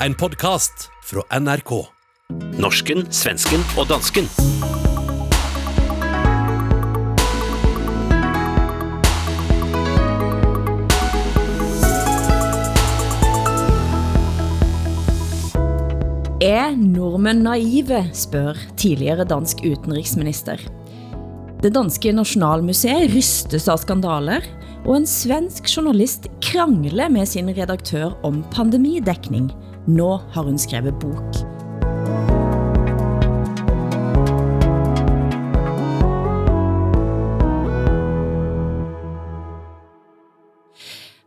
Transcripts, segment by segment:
En podcast fra NRK. Norsken, svensken og dansken. Er nordmenn naive, spør tidligere dansk utenriksminister. Det danske Nationalmuseet rystes av skandaler, og en svensk journalist krangler med sin redaktør om pandemidækning. Nå har hun skrevet bok.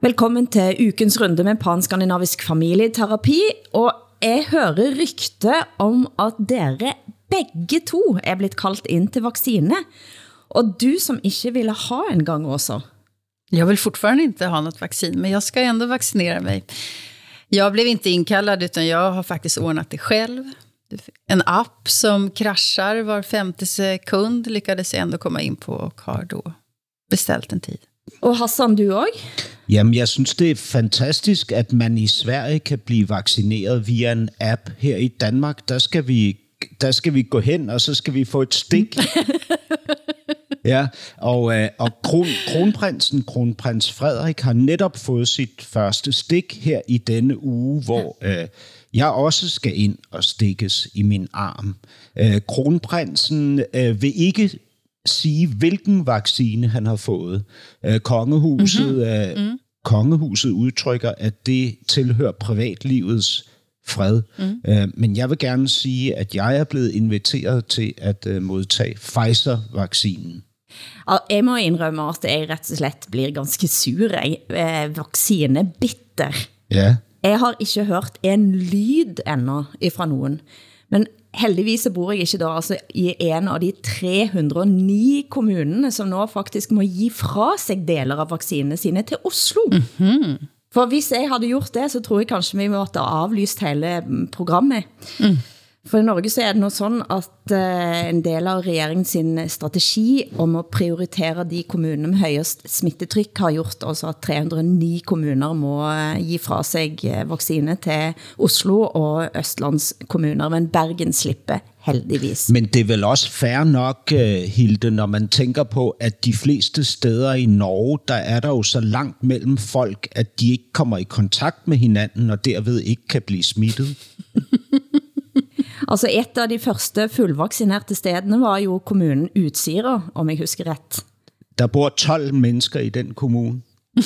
Velkommen til ukens runde med panskandinavisk familieterapi, og jeg hører rykte om at dere begge to er blitt kaldt ind til vaccine. Og du som ikke ville ha en gang også. Jag vill fortfarande inte ha något vaccin, men jag ska ändå vaccinera mig. Jag blev inte inkallad, utan jag har faktiskt ordnat det själv. En app som kraschar var femte sekund lyckades jag ändå komma in på och har då beställt en tid. Og Hassan, du også? Jamen, jeg synes, det er fantastisk, at man i Sverige kan blive vaccineret via en app. Her i Danmark, der skal vi, der skal vi gå hen, og så skal vi få et stik. ja, og, øh, og kron, kronprinsen, kronprins Frederik, har netop fået sit første stik her i denne uge, hvor øh, jeg også skal ind og stikkes i min arm. Øh, kronprinsen øh, vil ikke sige, hvilken vaccine han har fået. Øh, kongehuset, mm-hmm. øh, mm. kongehuset udtrykker, at det tilhører privatlivets fred. Mm. Øh, men jeg vil gerne sige, at jeg er blevet inviteret til at øh, modtage Pfizer-vaccinen. Jeg må indrømme, at jeg rett og slett blir ganske sur. Jeg, eh, vaccinebitter. Ja. Jeg har ikke hørt en lyd enda ifra nogen. Men heldigvis så bor jeg ikke da altså i en av de 309 kommunene, som nå faktisk må gi fra sig deler av vaksinene sine til Oslo. Mm -hmm. For hvis jeg havde gjort det, så tror jeg kanskje vi måtte have aflyst hele programmet. Mm. For i Norge så er det nå sådan, at uh, en del av regeringen sin strategi om at prioritere de kommuner med højest smittetryk har gjort også at 309 kommuner må uh, gi fra sig uh, vaccine til Oslo og Østlands kommuner, men Bergen slipper heldigvis. Men det er vel også fair nok, Hilde, når man tænker på, at de fleste steder i Norge, der er der jo så langt mellem folk, at de ikke kommer i kontakt med hinanden, og derved ikke kan blive smittet. Altså et av de første fullvaccinerede stedene var jo kommunen Utsira, om jeg husker ret. Der bor 12 mennesker i den kommune.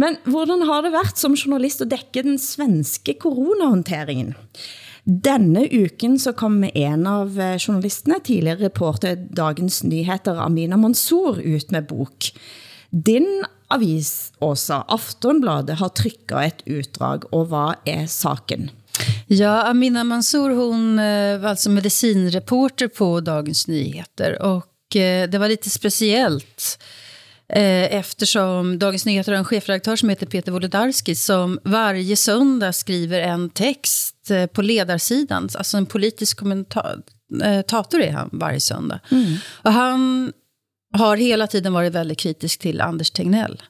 Men hvordan har det været som journalist at dække den svenske coronahåndteringen? Denne uken så kom en av eh, journalisterne, tidligere reporter Dagens Nyheter, Amina Mansour, ut med bok. Din avis, også Aftonbladet, har trykket et utdrag, og hvad er saken? Ja, Amina Mansour hon eh, var alltså medicinreporter på Dagens Nyheter och eh, det var lite speciellt eh, eftersom Dagens Nyheter har en chefredaktör som heter Peter Wolodarski som varje söndag skriver en text på ledarsidan, alltså en politisk kommentator är han varje söndag. Mm. Och han har hela tiden varit väldigt kritisk till Anders Tegnell.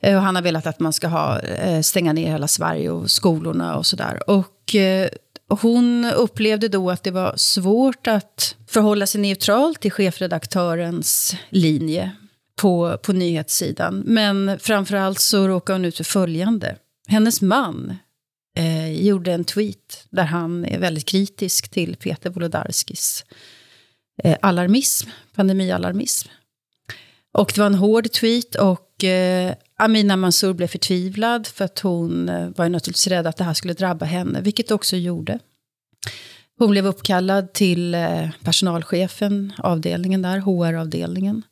Och han har velat att man ska ha, stänga ner hela Sverige och skolorna och sådär. Och Eh, hon upplevde då att det var svårt att förhålla sig neutral till chefredaktörens linje på, på nyhetssidan. Men framförallt så råkade hon ut för följande. Hennes man eh, gjorde en tweet där han är väldigt kritisk till Peter Wolodarskis eh, alarmism, pandemialarmism. Och det var en hård tweet och eh, Amina Mansour blev förtvivlad för att hon eh, var naturligtvis rädd att det här skulle drabba henne, vilket det också gjorde. Hon blev uppkallad till eh, personalchefen, avdelningen där, HR-avdelningen,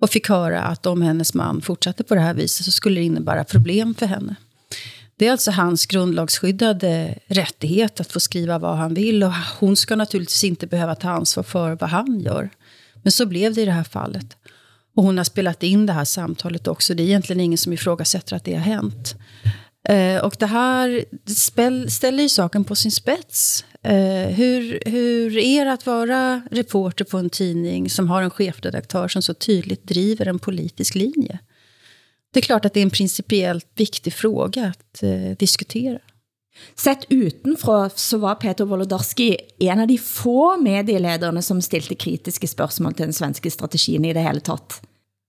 och fick höra att om hennes man fortsatte på det här viset så skulle det innebära problem för henne. Det är alltså hans grundlagsskyddade rättighet att få skriva vad han vill och hon ska naturligtvis inte behöva ta ansvar för vad han gör. Men så blev det i det här fallet. Och hon har spelat in det här samtalet också. Det är egentligen ingen som ifrågasätter att det har hänt. Eh, och det här ställer ju saken på sin spets. Eh, hur, hur är det att vara reporter på en tidning som har en chefredaktör som så tydligt driver en politisk linje? Det är klart att det är en principiellt viktig fråga att eh, diskutera. Sett utenfra så var Peter Wolodarski en av de få medielederne som stilte kritiske spørgsmål til den svenske strategien i det hele tatt.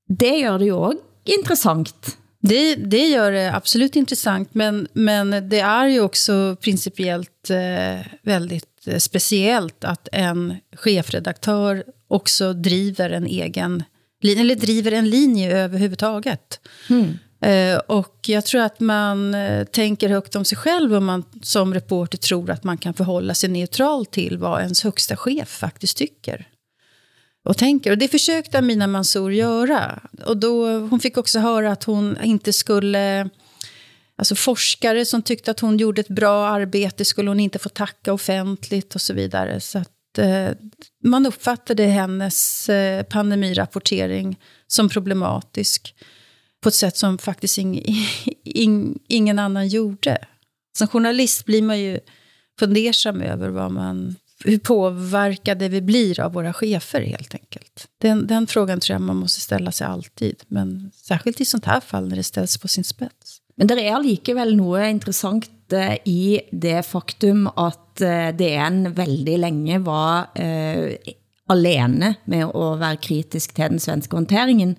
Det gør det jo også interessant. Det, det gör det absolut intressant, men, men det är ju också principiellt eh, väldigt eh, speciellt att en chefredaktör också driver en egen linje, eller driver en linje överhuvudtaget. Mm. Eh, och jag tror att man eh, tänker högt om sig själv om man som reporter tror att man kan förhålla sig neutral till vad ens högsta chef faktiskt tycker och tänker. Och det försökte Amina Mansour göra. Och då, hon fick också höra att hon inte skulle... Alltså forskare som tyckte att hon gjorde ett bra arbete skulle hon inte få tacka offentligt och så vidare. Så att eh, man uppfattade hennes eh, pandemirapportering som problematisk på ett sätt som faktiskt ing, ing, ingen annan gjorde. Som journalist blir man ju fundersam över vad man hur påverkade vi blir av våra chefer helt enkelt? Den, den frågan tror jag man måste ställa sig alltid, men särskilt i sånt här fall när det ställs på sin spets. Men det er alligevel noget interessant eh, i det faktum, at eh, DN veldig længe var uh, alene med at være kritisk til den svenske håndteringen.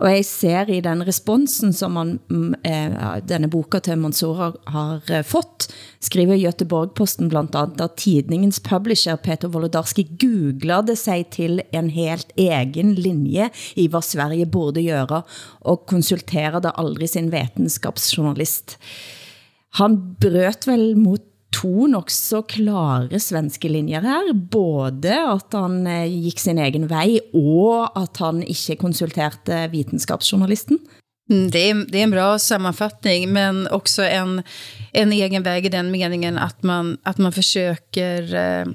Og jeg ser i den responsen, som man, mm, eh, denne boka til Mansour har, eh, fått, skriver Göteborg-posten blandt andet, at tidningens publisher Peter Wolodarski googlede sig til en helt egen linje i hvad Sverige burde gøre, og konsulterede aldrig sin vetenskapsjournalist. Han brøt vel mot to nok så klare svenske linjer her. Både at han eh, gik sin egen vej, og at han ikke konsulterte videnskapsjournalisten. Mm, det är, det är en bra sammanfattning, men också en, en egen väg i den meningen att man, att man försöker eh,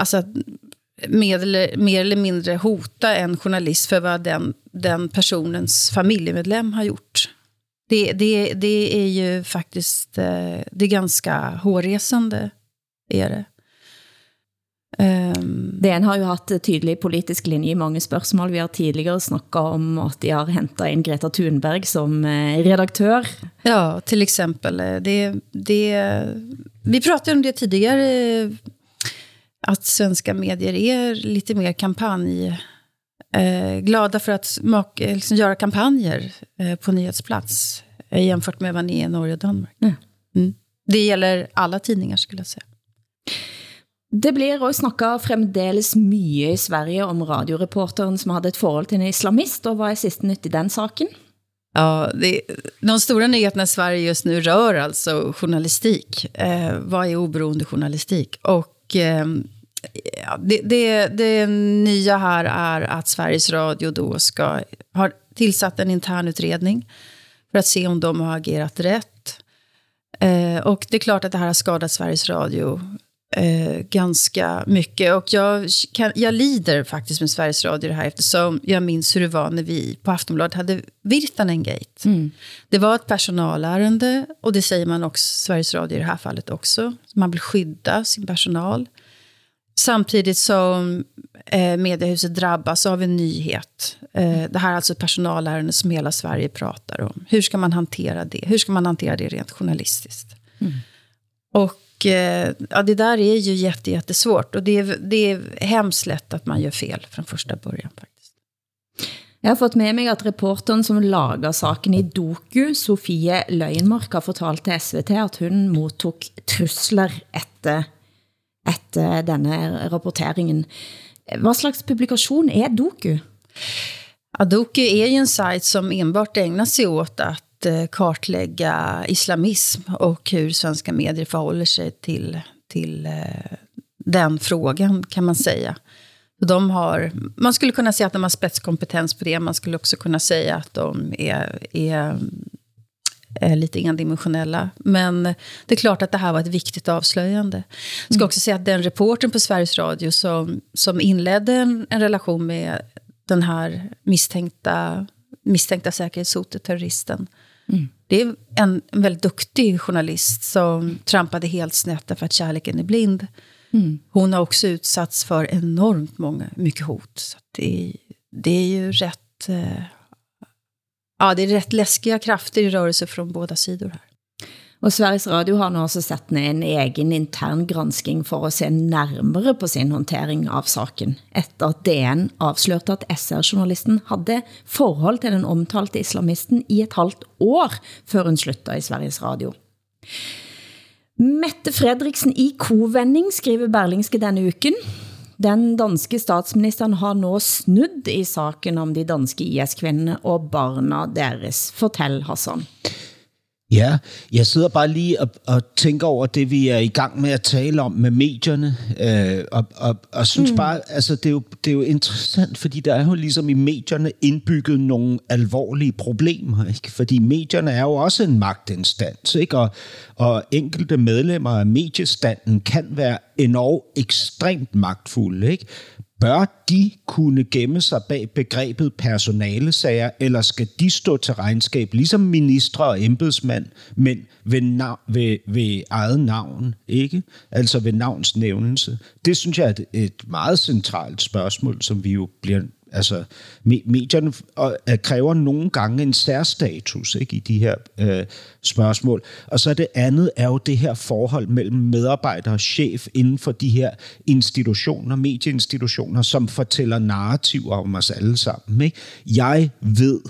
alltså med eller, mer eller mindre hota en journalist för vad den, den personens familjemedlem har gjort. Det, det, det är ju faktiskt eh, det är ganska hårresande. Är det. Um, DN har jo haft tydelig politisk linje i mange spørgsmål. Vi har tidligere snakket om at de har hentet in Greta Thunberg som eh, redaktør. Ja, till exempel. Eh, det, det, vi pratade om det tidigare, att svenska medier är lite mer kampanj eh, glada för att maka, liksom göra kampanjer eh, på nyhetsplats eh, jämfört med vad ni är i Norge och Danmark. Mm. Mm. Det gäller alla tidningar skulle jag säga. Det blir også snakket fremdeles mye i Sverige om radioreporteren som hade ett forhold til en islamist, og hvad er sidste nyt i den saken? Ja, det, de stora nyheterna i Sverige just nu rör alltså journalistik. Eh, vad är oberoende journalistik? Och eh, ja, det, det, det nya här är att Sveriges Radio då ska, har tillsatt en intern utredning för att se om de har agerat rätt. Eh, och det är klart att det här har skadat Sveriges Radio eh, ganska mycket. Och jag, kan, jag lider faktiskt med Sveriges Radio det här eftersom jag minns hur det var när vi på Aftonbladet hade Virtanen Gate. Mm. Det var ett personalärende och det säger man också, Sveriges Radio i det här fallet också. Man vill skydda sin personal. Samtidigt som eh, mediehuset drabbas av en nyhet. Eh, det här är alltså personalärende som hela Sverige pratar om. Hur ska man hantera det? Hur ska man hantera det rent journalistiskt? Mm. Och eh, ja, det där är ju jätte, jättesvårt. Och det är, det är hemskt lätt att man gör fel från första början faktiskt. Jeg har fått med mig att reportern som lager saken i Doku, Sofie Løyenmark, har fortalt til SVT, at hun mottog trusler efter efter denne rapporteringen. Vad slags publikation är Doku? Ja, Doku är ju en sajt som enbart ägnar sig åt att eh, kartlägga islamism och hur svenska medier förhåller sig till, till eh, den frågan, kan man säga. De har, man skulle kunna säga att de har spetskompetens på det. Man skulle också kunna säga att de är, är är lite endimensionella. Men det är klart att det här var ett viktigt avslöjande. Jag ska mm. också säga att den reporten på Sveriges Radio som, som inledde en, en relation med den här misstänkta, misstänkta säkerhetshotet, terroristen. Mm. Det är en, en väldigt duktig journalist som trampade helt snett därför att kärleken är blind. Mm. Hon har också utsatts för enormt många, mycket hot. Så det, det är ju rätt eh, ja, det är rätt läskiga krafter i rörelse från båda sidor här. Og Sveriges Radio har nu også sat ned en egen intern granskning for at se nærmere på sin håndtering av saken, efter at DN afslørte at SR-journalisten havde forhold til den omtalte islamisten i et halvt år, før hun sluttede i Sveriges Radio. Mette Fredriksen i kovending, skriver Berlingske denne uken. Den danske statsministeren har nå snudd i saken om de danske IS-kvinderne og barna deres. Fortæl, Hassan. Ja, jeg sidder bare lige og, og tænker over det, vi er i gang med at tale om med medierne, øh, og, og, og synes mm. bare, altså det er, jo, det er jo interessant, fordi der er jo ligesom i medierne indbygget nogle alvorlige problemer, ikke? fordi medierne er jo også en magtinstans, ikke? Og, og enkelte medlemmer af mediestanden kan være enormt ekstremt magtfulde, ikke? Bør de kunne gemme sig bag begrebet personalesager, eller skal de stå til regnskab, ligesom ministre og embedsmænd, men ved, nav- ved, ved eget navn, ikke? Altså ved navnsnævnelse. Det synes jeg er et, et meget centralt spørgsmål, som vi jo bliver Altså, medierne øh, kræver nogle gange en særstatus ikke, i de her øh, spørgsmål. Og så det andet er jo det her forhold mellem medarbejder og chef inden for de her institutioner, medieinstitutioner, som fortæller narrativer om os alle sammen. Ikke? Jeg ved,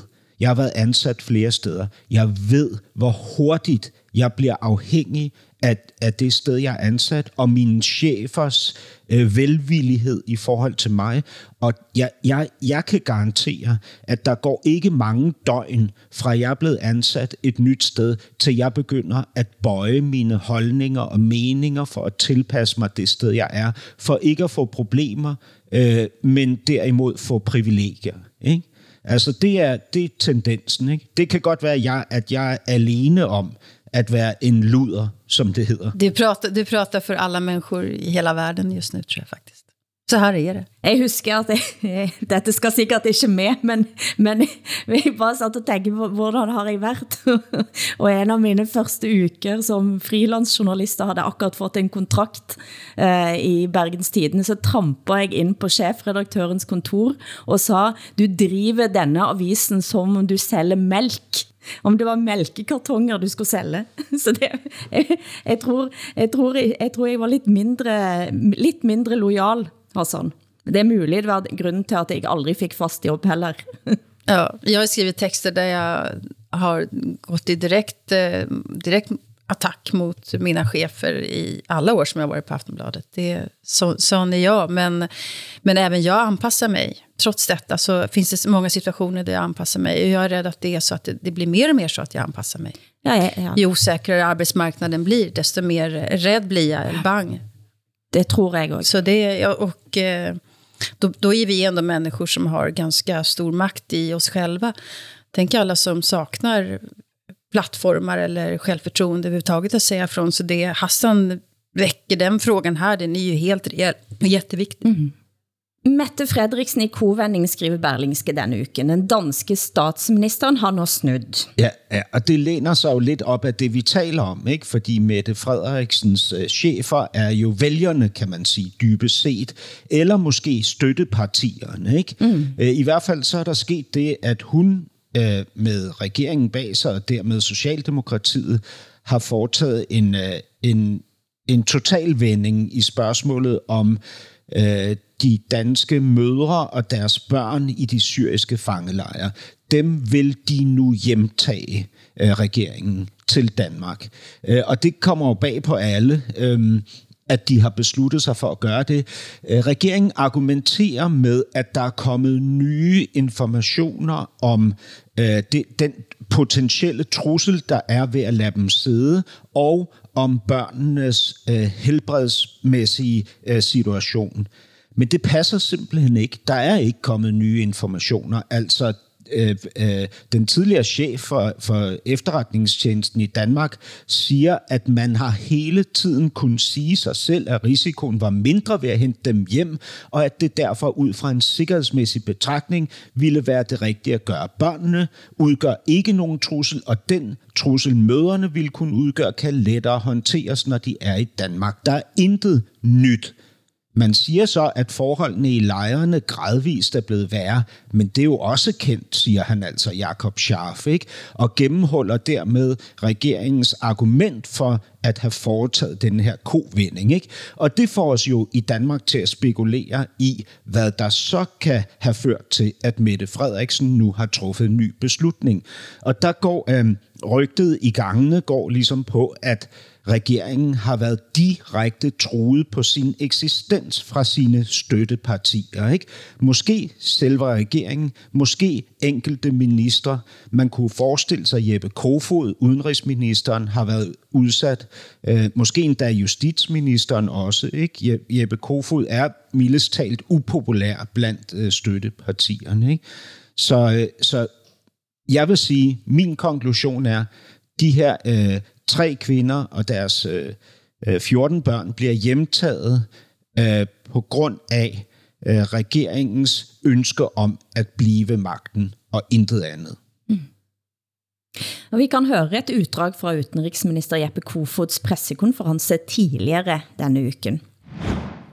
jeg har været ansat flere steder, jeg ved, hvor hurtigt jeg bliver afhængig af, af det sted, jeg er ansat, og mine chefers øh, velvillighed i forhold til mig. Og jeg, jeg, jeg kan garantere, at der går ikke mange døgn fra jeg er blevet ansat et nyt sted, til jeg begynder at bøje mine holdninger og meninger for at tilpasse mig det sted, jeg er, for ikke at få problemer, øh, men derimod få privilegier. Ikke? Altså, det er, det er tendensen. Ikke? Det kan godt være, at jeg, at jeg er alene om, at være en luder, som det hedder. Du pratar, du pratar för alla människor i hela världen just nu, tror jag faktiskt. Så her er det. Jeg husker at det, dette skal sikkert ikke med, men, men jeg bare satt og tænkte på, hvordan har jeg været? og en av mine første uker som frilansjournalister havde akkurat fået en kontrakt uh, i Bergens Tidende, så tramper jeg ind på chefredaktørens kontor og sa, du driver denne avisen som om du sælger mælk om det var mælkekartonger du skulle sælge. Så det, jeg, jeg, tror, jeg, tror, jeg, tror jeg var lidt mindre, lidt mindre lojal, Hassan. Det er muligt, det var grunden til at jeg aldrig fik fast jobb heller. Ja, jag har skrivit texter där jag har gått i direkt, eh, direkt attack mot mina chefer i alla år som jag varit på Aftonbladet. Det, så, sån är jag, men, men även jag anpassar mig. Trots detta så finns det många situationer där jag anpassar mig. Och jag är rädd att det är så att det, det blir mer och mer så att jag anpassar mig. Ja, ja, ja. Ju osäkrare arbetsmarknaden blir, desto mer rädd blir jag, eller bang. Det tror jag också. Så det, och, eh, då, då är vi ändå människor som har ganska stor makt i oss själva. Tänk alla som saknar plattformar eller självförtroende överhuvudtaget att säga från. Så det Hassan väcker den frågan här, den är ju helt reell och jätteviktig. Mm. Mette Fredriksen i kovending skriver Berlingske denne uken. Den danske statsministeren har nå snudd. Ja, ja, og det læner sig jo lidt op af det, vi taler om, ikke? fordi Mette Frederiksens øh, chefer er jo vælgerne, kan man sige, dybest set, eller måske støttepartierne. Ikke? Mm. Øh, I hvert fald så er der sket det, at hun øh, med regeringen bag sig, og dermed Socialdemokratiet, har foretaget en, øh, en, en total vending i spørgsmålet om øh, de danske mødre og deres børn i de syriske fangelejre. Dem vil de nu hjemtage øh, regeringen til Danmark. Øh, og det kommer jo bag på alle. Øh, at de har besluttet sig for at gøre det. Øh, regeringen argumenterer med, at der er kommet nye informationer om øh, det, den potentielle trussel, der er ved at lade dem sidde, og om børnenes øh, helbredsmæssige øh, situation. Men det passer simpelthen ikke. Der er ikke kommet nye informationer. Altså, øh, øh, den tidligere chef for, for efterretningstjenesten i Danmark siger, at man har hele tiden kunnet sige sig selv, at risikoen var mindre ved at hente dem hjem, og at det derfor ud fra en sikkerhedsmæssig betragtning ville være det rigtige at gøre. Børnene udgør ikke nogen trussel, og den trussel møderne ville kunne udgøre, kan lettere håndteres, når de er i Danmark. Der er intet nyt man siger så, at forholdene i lejrene gradvist er blevet værre, men det er jo også kendt, siger han altså Jakob Scharf, ikke? og gennemholder dermed regeringens argument for at have foretaget den her kovinding. Ikke? Og det får os jo i Danmark til at spekulere i, hvad der så kan have ført til, at Mette Frederiksen nu har truffet en ny beslutning. Og der går øh, rygtet i gangene går ligesom på, at regeringen har været direkte truet på sin eksistens fra sine støttepartier. Ikke? Måske selve regeringen, måske enkelte ministre. Man kunne forestille sig, at Jeppe Kofod, udenrigsministeren, har været udsat. Øh, måske endda justitsministeren også. Ikke? Jeppe Kofod er mildest talt upopulær blandt øh, støttepartierne. Ikke? Så, øh, så jeg vil sige, min konklusion er, de her øh, tre kvinder og deres øh, 14 øh, børn bliver hjemtaget øh, på grund af øh, regeringens ønske om at blive magten og intet andet. Mm. Og vi kan høre et utdrag fra utenriksminister Jeppe Kofods pressekonference tidligere denne uken.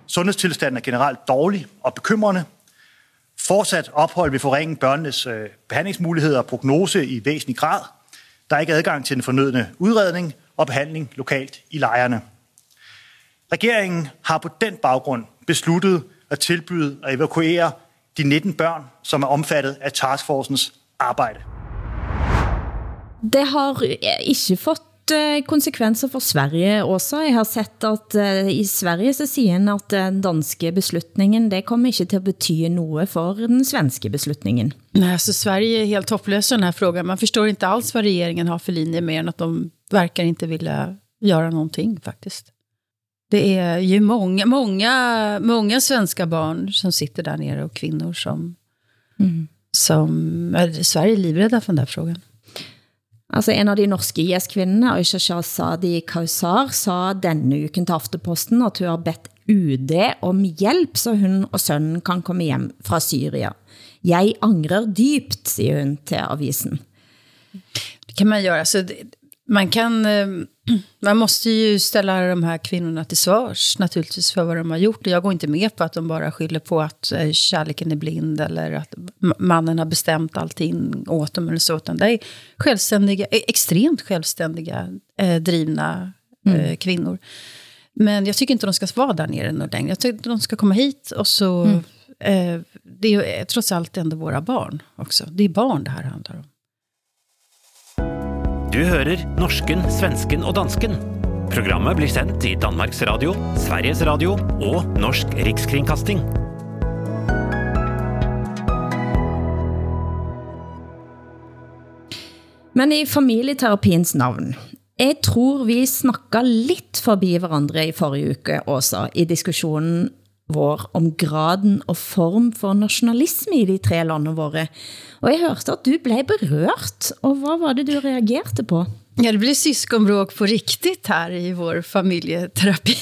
Sundhedstilstanden er generelt dårlig og bekymrende. Fortsat ophold vil forringe børnenes øh, behandlingsmuligheder og prognose i væsentlig grad – der er ikke adgang til den fornødne udredning og behandling lokalt i lejrene. Regeringen har på den baggrund besluttet at tilbyde at evakuere de 19 børn, som er omfattet af taskforcens arbejde. Det har ikke fått konsekvenser for Sverige også. Jeg har sett at uh, i Sverige så siger han at den danske beslutningen, det kommer ikke til at betyde noget for den svenske beslutningen. Nej, alltså Sverige är helt hopplös i den här frågan. Man förstår inte alls vad regeringen har för linje mer än att de verkar inte vilja göra någonting faktiskt. Det är ju många, många, många svenska barn som sitter där nere och kvinnor som, mm. som är Sverige livrädda för den där frågan. Altså en av de norske IS-kvinderne, Aisha Shahzadi Kausar, sa denne uken til Afteposten, at hun har bedt UD om hjælp, så hun og sønnen kan komme hjem fra Syria. Jeg angrer dybt, siger hun til avisen. Det kan man göra. Så man, kan, eh, man måste ju ställa de här kvinnorna till svars naturligtvis för vad de har gjort. Jag går inte med på att de bara skyller på att eh, kärleken är blind eller att mannen har bestämt allting åt dem eller så. Utan det är självständiga, e-, extremt självständiga, eh, drivna mm. kvinnor. Men jag tycker inte de ska vara där nere något längre. Jag tycker de ska komma hit och så... Mm. Eh, det är trots allt ändå våra barn också. Det är barn det här handlar om. Du hører norsken, svensken og dansken. Programmet blir sendt i Danmarks Radio, Sveriges Radio og Norsk Rikskringkasting. Men i familieterapiens navn. Jeg tror vi snakket lidt forbi hverandre i forrige uke Åsa, i diskussionen vår om graden og form for nationalisme i de tre landene våre. Og jeg hørte at du blev berørt, og hvad var det du reagerede på? Ja, det blev syskonbråk på riktigt här i vår familjeterapi.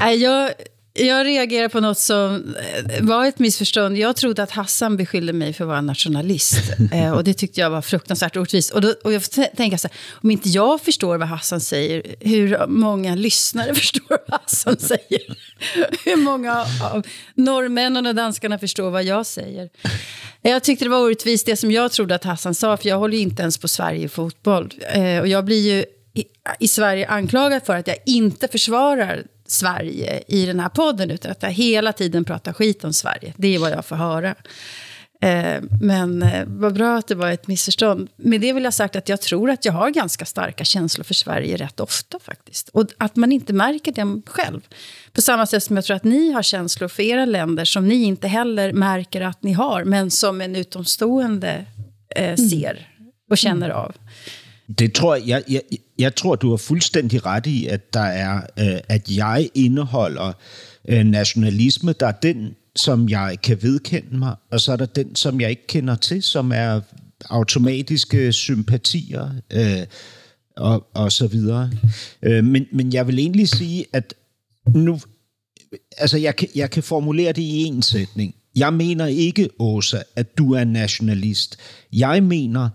jag, jag reagerar på något som eh, var ett missförstånd. Jag trodde att Hassan beskyllde mig för att vara nationalist. eh, och det tyckte jag var fruktansvärt orättvist. Och, då, och jag tänker så här, om inte jag förstår vad Hassan säger, hur många lyssnare förstår vad Hassan säger? hur många av norrmännen och danskarna förstår vad jag säger? Jag tyckte det var orättvist det som jag trodde att Hassan sa, för jag håller ju inte ens på Sverige fotboll. Eh, och jag blir ju i, i Sverige anklagad för att jag inte försvarar Sverige i den här podden, utan att jag hela tiden pratar skit om Sverige. Det är vad jag får höra. Eh, men eh, vad bra att det var ett missförstånd. Med det vill jag sagt att jag tror att jag har ganska starka känslor för Sverige rätt ofta faktiskt. Och att man inte märker det själv. På samma sätt som jag tror att ni har känslor för era länder som ni inte heller märker att ni har, men som en utomstående eh, mm. ser och känner mm. av. Det tror jeg, jeg, jeg, jeg tror, du har fuldstændig ret i, at der er, øh, at jeg indeholder øh, nationalisme, der er den, som jeg kan vedkende mig, og så er der den, som jeg ikke kender til, som er automatiske sympatier øh, og, og så videre. Øh, men, men jeg vil egentlig sige, at nu, altså jeg kan, jeg kan formulere det i en sætning. Jeg mener ikke, Åsa, at du er nationalist. Jeg mener,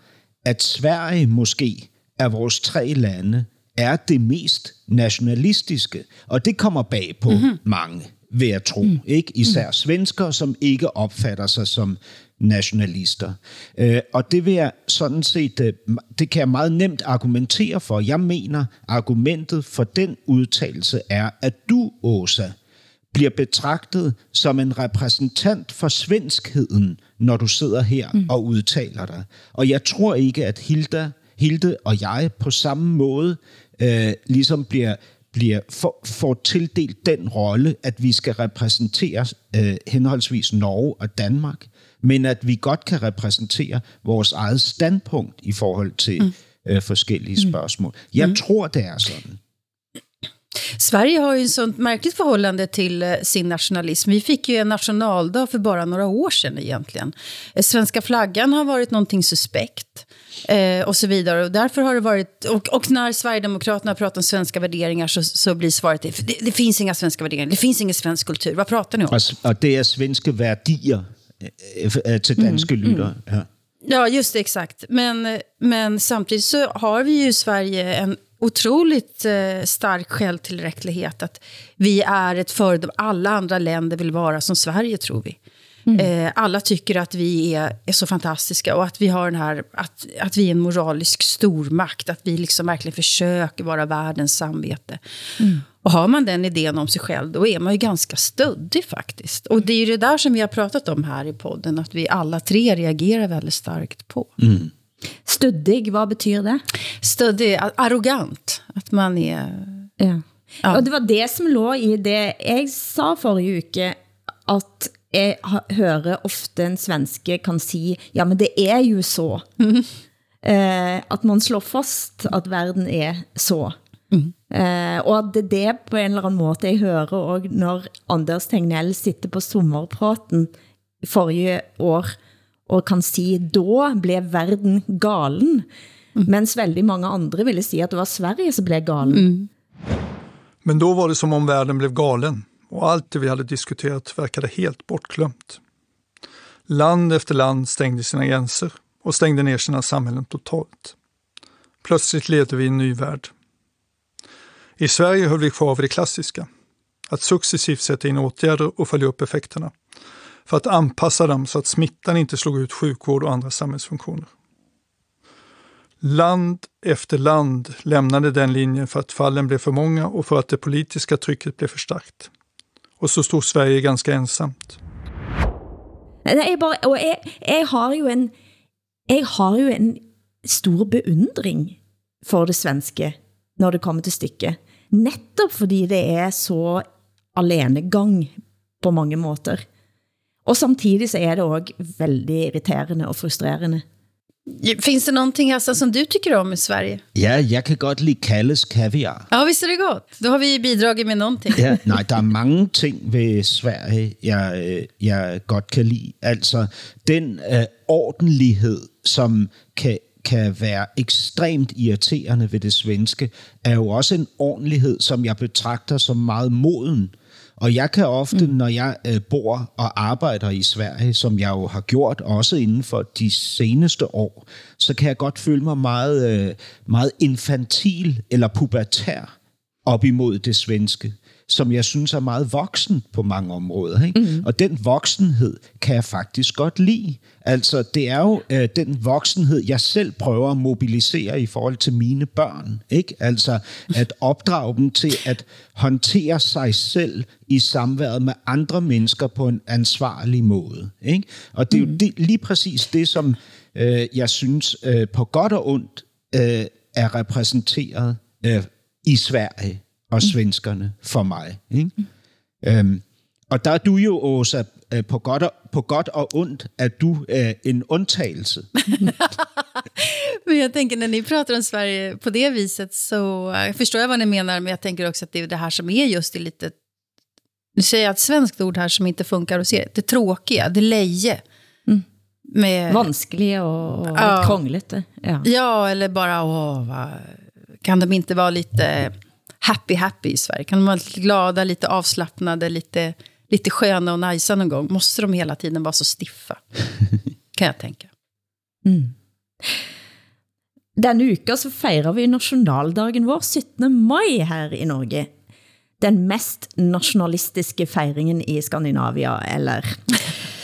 at Sverige måske er vores tre lande er det mest nationalistiske. Og det kommer bag på mm-hmm. mange, vil jeg tro. Mm. Ikke? Især svensker, som ikke opfatter sig som nationalister. Øh, og det vil jeg sådan set, øh, det kan jeg meget nemt argumentere for. Jeg mener, argumentet for den udtalelse er, at du, Åsa, bliver betragtet som en repræsentant for svenskheden, når du sidder her mm. og udtaler dig. Og jeg tror ikke, at Hilda, Hilde og jeg på samme måde øh, ligesom bliver bliver for, får tildelt den rolle, at vi skal repræsentere øh, henholdsvis Norge og Danmark, men at vi godt kan repræsentere vores eget standpunkt i forhold til mm. øh, forskellige mm. spørgsmål. Jeg mm. tror, det är sådan. Sverige har ju ett sånt märkligt förhållande till eh, sin nationalism. Vi fick ju en nationaldag för bara några år sedan egentligen. Eh, svenska flaggan har varit någonting suspekt. Eh, och så vidare. Och därför har det varit, och, och när Sverigedemokraterna pratar om svenska värderingar så, så blir svaret det, det, det finns inga svenska värderingar, det finns ingen svensk kultur. Vad pratar ni om? Och, och det är svenska värderingar eh, till danska mm, lyder. Mm. Ja. ja, just det, exakt. Men, men samtidigt så har vi ju i Sverige en otroligt eh, stark självtillräcklighet. Att vi är ett föredöme. Alla andra länder vill vara som Sverige, tror vi. Mm. Eh, alla tycker att vi är, är så fantastiska och att vi, har den här, att, att vi är en moralisk stormakt. Att vi liksom verkligen försöker vara världens samvete. Mm. Och har man den idén om sig själv, då är man ju ganska stöddig faktiskt. Och det är ju det där som vi har pratat om här i podden, att vi alla tre reagerar väldigt starkt på. Mm. Stöddig, vad betyder det? Stöddig, arrogant. Att man är... Ja. ja. Och det var det som låg i det jag sa förra veckan, att jeg hører ofte en svenske kan sige, ja, men det er jo så. Mm. Eh, at man slår fast, at verden er så. Mm. Eh, og at det det på en eller anden måde, jeg hører også, når Anders Tegnell sitter på sommerpraten forrige år, og kan sige, då blev verden galen. Mm. Mens väldigt mange andre ville sige, at det var Sverige som blev galen. Mm. Men då var det som om världen blev galen och allt det vi hade diskuterat verkade helt bortglömt. Land efter land stängde sina gränser och stängde ner sina samhällen totalt. Plötsligt levde vi i en ny värld. I Sverige höll vi kvar vid det klassiska, att successivt sätta in åtgärder och följa upp effekterna, för att anpassa dem så att smittan inte slog ut sjukvård och andra samhällsfunktioner. Land efter land lämnade den linjen för att fallen blev för många och för att det politiska trycket blev för starkt. Og så stod Sverige ganske ensamt. Jeg, bare, og jeg, jeg, har jo en, jeg har jo en stor beundring for det svenske, når det kommer til stykket. Netop fordi det er så alenegang på mange måter. Og samtidig så er det også veldig irriterende og frustrerende. Finns det någonting Hassan, som du tycker om i Sverige? Ja, jag kan godt lide Kalles kaviar. Ja, visst är det gott. Då har vi bidragit med någonting. Ja, nej, der er mange ting ved Sverige, jeg, øh, jeg godt kan lide. Altså, den uh, ordentlighed, som kan, kan være ekstremt irriterende ved det svenske, er jo også en ordentlighed, som jeg betragter som meget moden. Og jeg kan ofte, mm. når jeg øh, bor og arbejder i Sverige, som jeg jo har gjort også inden for de seneste år, så kan jeg godt føle mig meget, øh, meget infantil eller pubertær op imod det svenske som jeg synes er meget voksen på mange områder. Ikke? Mm. Og den voksenhed kan jeg faktisk godt lide. Altså, det er jo øh, den voksenhed, jeg selv prøver at mobilisere i forhold til mine børn. Ikke? Altså, at opdrage dem til at håndtere sig selv i samværet med andre mennesker på en ansvarlig måde. Ikke? Og det er jo det, lige præcis det, som øh, jeg synes øh, på godt og ondt øh, er repræsenteret øh, i Sverige og svenskerne for mig. Ikke? Mm. Øhm, og der er du jo, Åsa, øh, på godt og, på godt og ondt, at du er en undtagelse. men jag tänker när ni pratar om Sverige på det viset så jag förstår jag vad ni menar, men jag tänker också att det är det här som är just det lite, nu säger jag ett svenskt ord här som inte funkar att se, det tråkiga, det leje. Mm. Med, Vanskliga och, och ja, krångligt. Ja. ja, eller bara, åh, vad, kan de inte vara lite happy happy i Sverige? Kan de vara lite glada, lite avslappnade, lite, lite sköna och najsa någon gång? Måste de hela tiden vara så stiffa? kan jag tänka. Mm. Denne uka så fejrer vi nationaldagen vår 17. maj her i Norge. Den mest nationalistiske fejringen i Skandinavia, eller...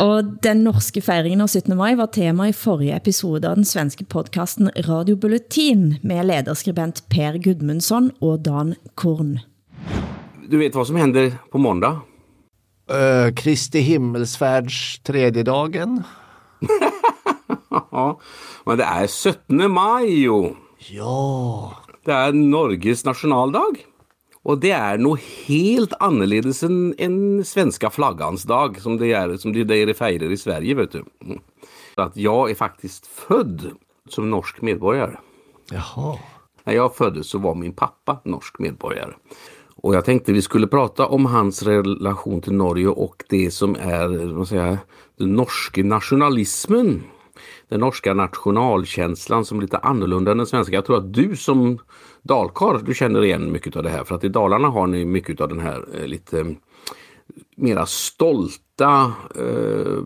Og den norske fejringen av 17. maj var tema i forrige episode av den svenske podcasten Radio Bulletin med lederskribent Per Gudmundsson og Dan Korn. Du vet vad som händer på måndag? Uh, Kristi himmelsfärds tredje dagen. Ja, men det är 17 maj jo. Ja. Det är Norges nationaldag. Och det är nog helt annorledes än, än svenska flaggans dag som det är som det är feirer i Sverige vet du. Mm. Att jag är faktiskt född som norsk medborgare. Jaha. När jag föddes så var min pappa norsk medborgare. Och jag tänkte vi skulle prata om hans relation till Norge och det som säger, jag, den norske nationalismen. Den norska nationalkänslan som är lite annorlunda än den svenska. Jag tror att du som dalkar, du känner igen mycket av det här. För att i Dalarna har ni mycket av den här eh, lite eh, mera stolta eh,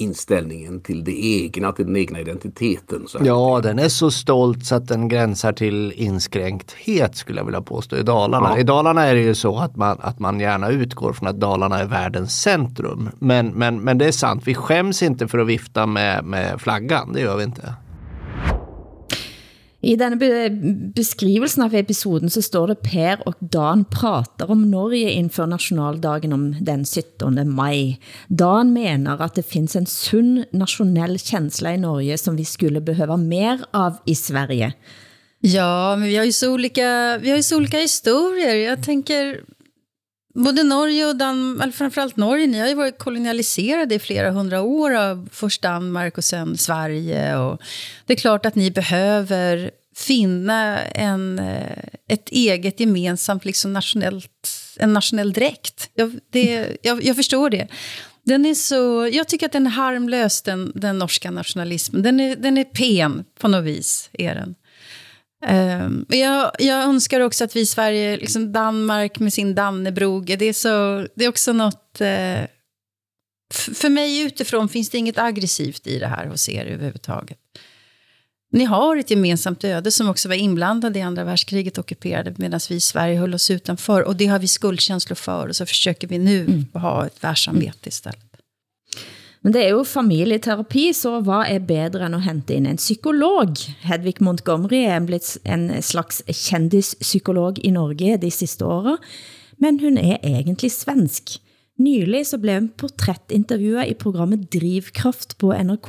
inställningen till det egna, till den egna identiteten. Så. Ja, den är så stolt så att den gränsar till inskränkthet skulle jag vilja påstå i Dalarna. Ja. I Dalarna är det ju så att man, att man gärna utgår från att Dalarna är världens centrum. Men, men, men det är sant, vi skäms inte för att vifta med, med flaggan, det gör vi inte. I denne be beskrivelsen av episoden så står det Per og Dan prater om Norge inför nationaldagen om den 17. maj. Dan mener at det finns en sund nationell känsla i Norge som vi skulle behöva mer av i Sverige. Ja, men vi har ju så olika, vi har ju så olika historier. Jag tänker, både Norge och Danmark, eller framförallt Norge, ni har ju varit kolonialiserade i flera hundra år av först Danmark och sen Sverige. Och det är klart att ni behöver finna en, eh, ett eget gemensamt liksom nationellt, en nationell dräkt. Jag, det, jag, jag förstår det. Den är så, jag tycker att den är harmlös, den, den norska nationalismen. Den är, den är pen på något vis, är den. Um, jag, jag önskar också att vi i Sverige, liksom Danmark med sin Dannebroge, det är, så, det är också något... Uh, för mig utifrån finns det inget aggressivt i det här hos er överhuvudtaget. Ni har ett gemensamt öde som också var inblandade i andra världskriget, ockuperade, medan vi i Sverige höll oss utanför. Och det har vi skuldkänslor för, och så försöker vi nu mm. ha ett världssamvete istället. Men det er jo familieterapi, så hvad er bedre end at hente ind en psykolog? Hedvig Montgomery er blitt en slags kendispsykolog i Norge de sidste årene, men hun er egentlig svensk. Nylig så blev hun portrættintervjuet i programmet Drivkraft på NRK,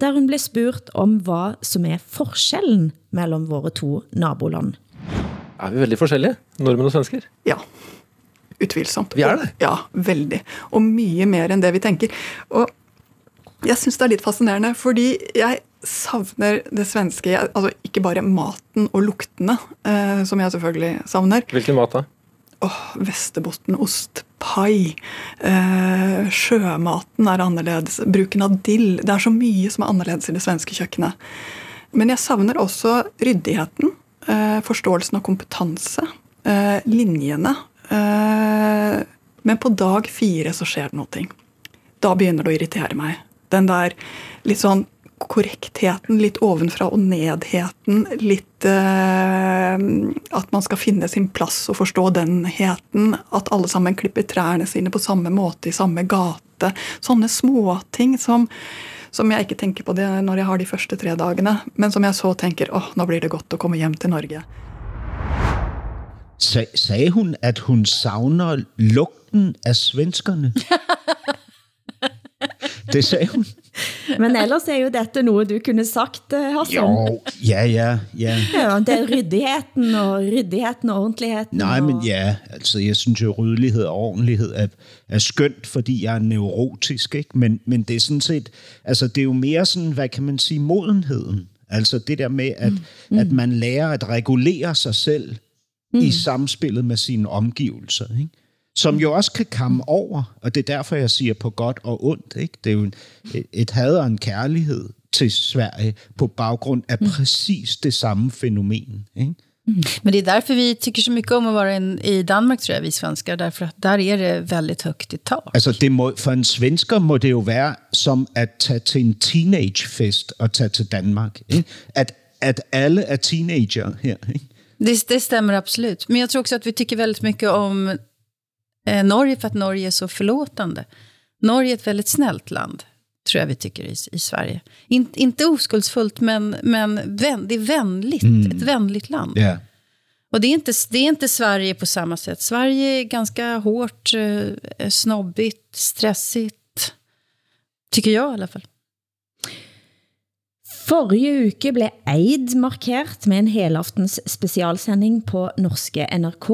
der hun blev spurt om hvad som er forskellen mellem våre to naboland. Er vi veldig forskjellige, nordmenn og svensker? Ja, utvilsomt. Vi er det? Ja, veldig. Og mye mer enn det vi tenker. Og jeg syns det er litt fascinerende, fordi jeg savner det svenske Altså ikke bare maten og luktene, eh, som jeg selvfølgelig savner. Hvilken mat da? Åh, Vesterbottenost, pai. Eh, sjømaten er annerledes. Bruken av dill. Det er så mye som er annerledes i det svenske kjøkkenet. Men jeg savner også ryddigheten. Eh, forståelsen av kompetanse. Eh, linjene. Eh, men på dag fire så skjer det noe. Da begynner det å irritere meg. Den der litt sånn korrektheten, litt ovenfra og nedheten, litt uh, At man skal finne sin plass og forstå denheten. At alle sammen klipper trærne sine på samme måte i samme gate. Sånne småting som, som jeg ikke tenker på det når jeg har de første tre dagene, men som jeg så tenker åh, nå blir det godt å komme hjem til Norge. Sag, sagde hun, at hun savner lugten af svenskerne? det sagde hun. Men ellers er jo dette noget, du kunne sagt, eh, Hassan. Jo, ja, ja, ja. Ja, det er ryddigheten og ryddigheten og ordentligheden. Nej, og... men ja, altså jeg synes jo, ryddelighed og ordentlighed er, er skønt, fordi jeg er neurotisk, ikke? Men, men det er sådan set, altså det er jo mere sådan, hvad kan man sige, modenheden. Altså det der med, at, mm. at man lærer at regulere sig selv mm. i samspillet med sine omgivelser, ikke? som jo også kan komme over, og det er derfor, jeg siger på godt og ondt. Ikke? Det er jo en, et, had og en kærlighed til Sverige på baggrund af præcis det samme fænomen. Ikke? Mm. Men det är därför vi tycker så mycket om att vara in, i Danmark, tror jag, vi svenskar. Därför att där är det väldigt högt i tak. Altså, det må, for en svensker må det jo være som at tage til en teenagefest og tage til Danmark. Ikke? At, at alle er teenager her. Ikke? Det, det stämmer absolut. Men jag tror också att vi tycker väldigt mycket om eh, Norge för att Norge är så förlåtande. Norge är ett väldigt snällt land, tror jag vi tycker i, i Sverige. In, inte oskuldsfullt, men, men vän, det är vänligt. Mm. Ett vänligt land. Ja. Och det är, inte, det är inte Sverige på samma sätt. Sverige är ganska hårt, eh, snobbigt, stressigt. Tycker jag i alla fall. Forrige uke ble Eid markert med en helaftens specialsending på norske NRK.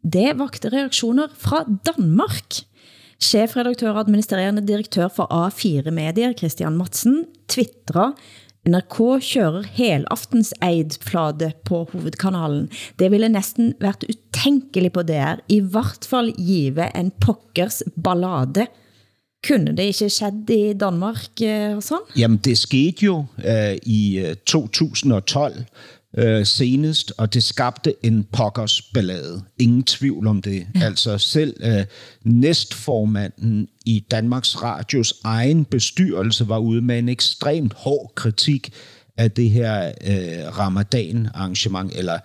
Det vakte reaktioner fra Danmark. Chefredaktør og administrerende direktør for A4 Medier, Christian Madsen, twitterer NRK kører helaftens Eid-flade på hovedkanalen. Det ville næsten været utænkeligt på DR, i hvert fall give en pokkers ballade. Kunne det ikke skjedd i Danmark, eh, Hassan? Jamen, det skete jo øh, i øh, 2012 øh, senest, og det skabte en pokkers ballade. Ingen tvivl om det. Ja. Altså selv øh, næstformanden i Danmarks Radios egen bestyrelse var ude med en ekstremt hård kritik af det her øh, ramadan-arrangement, eller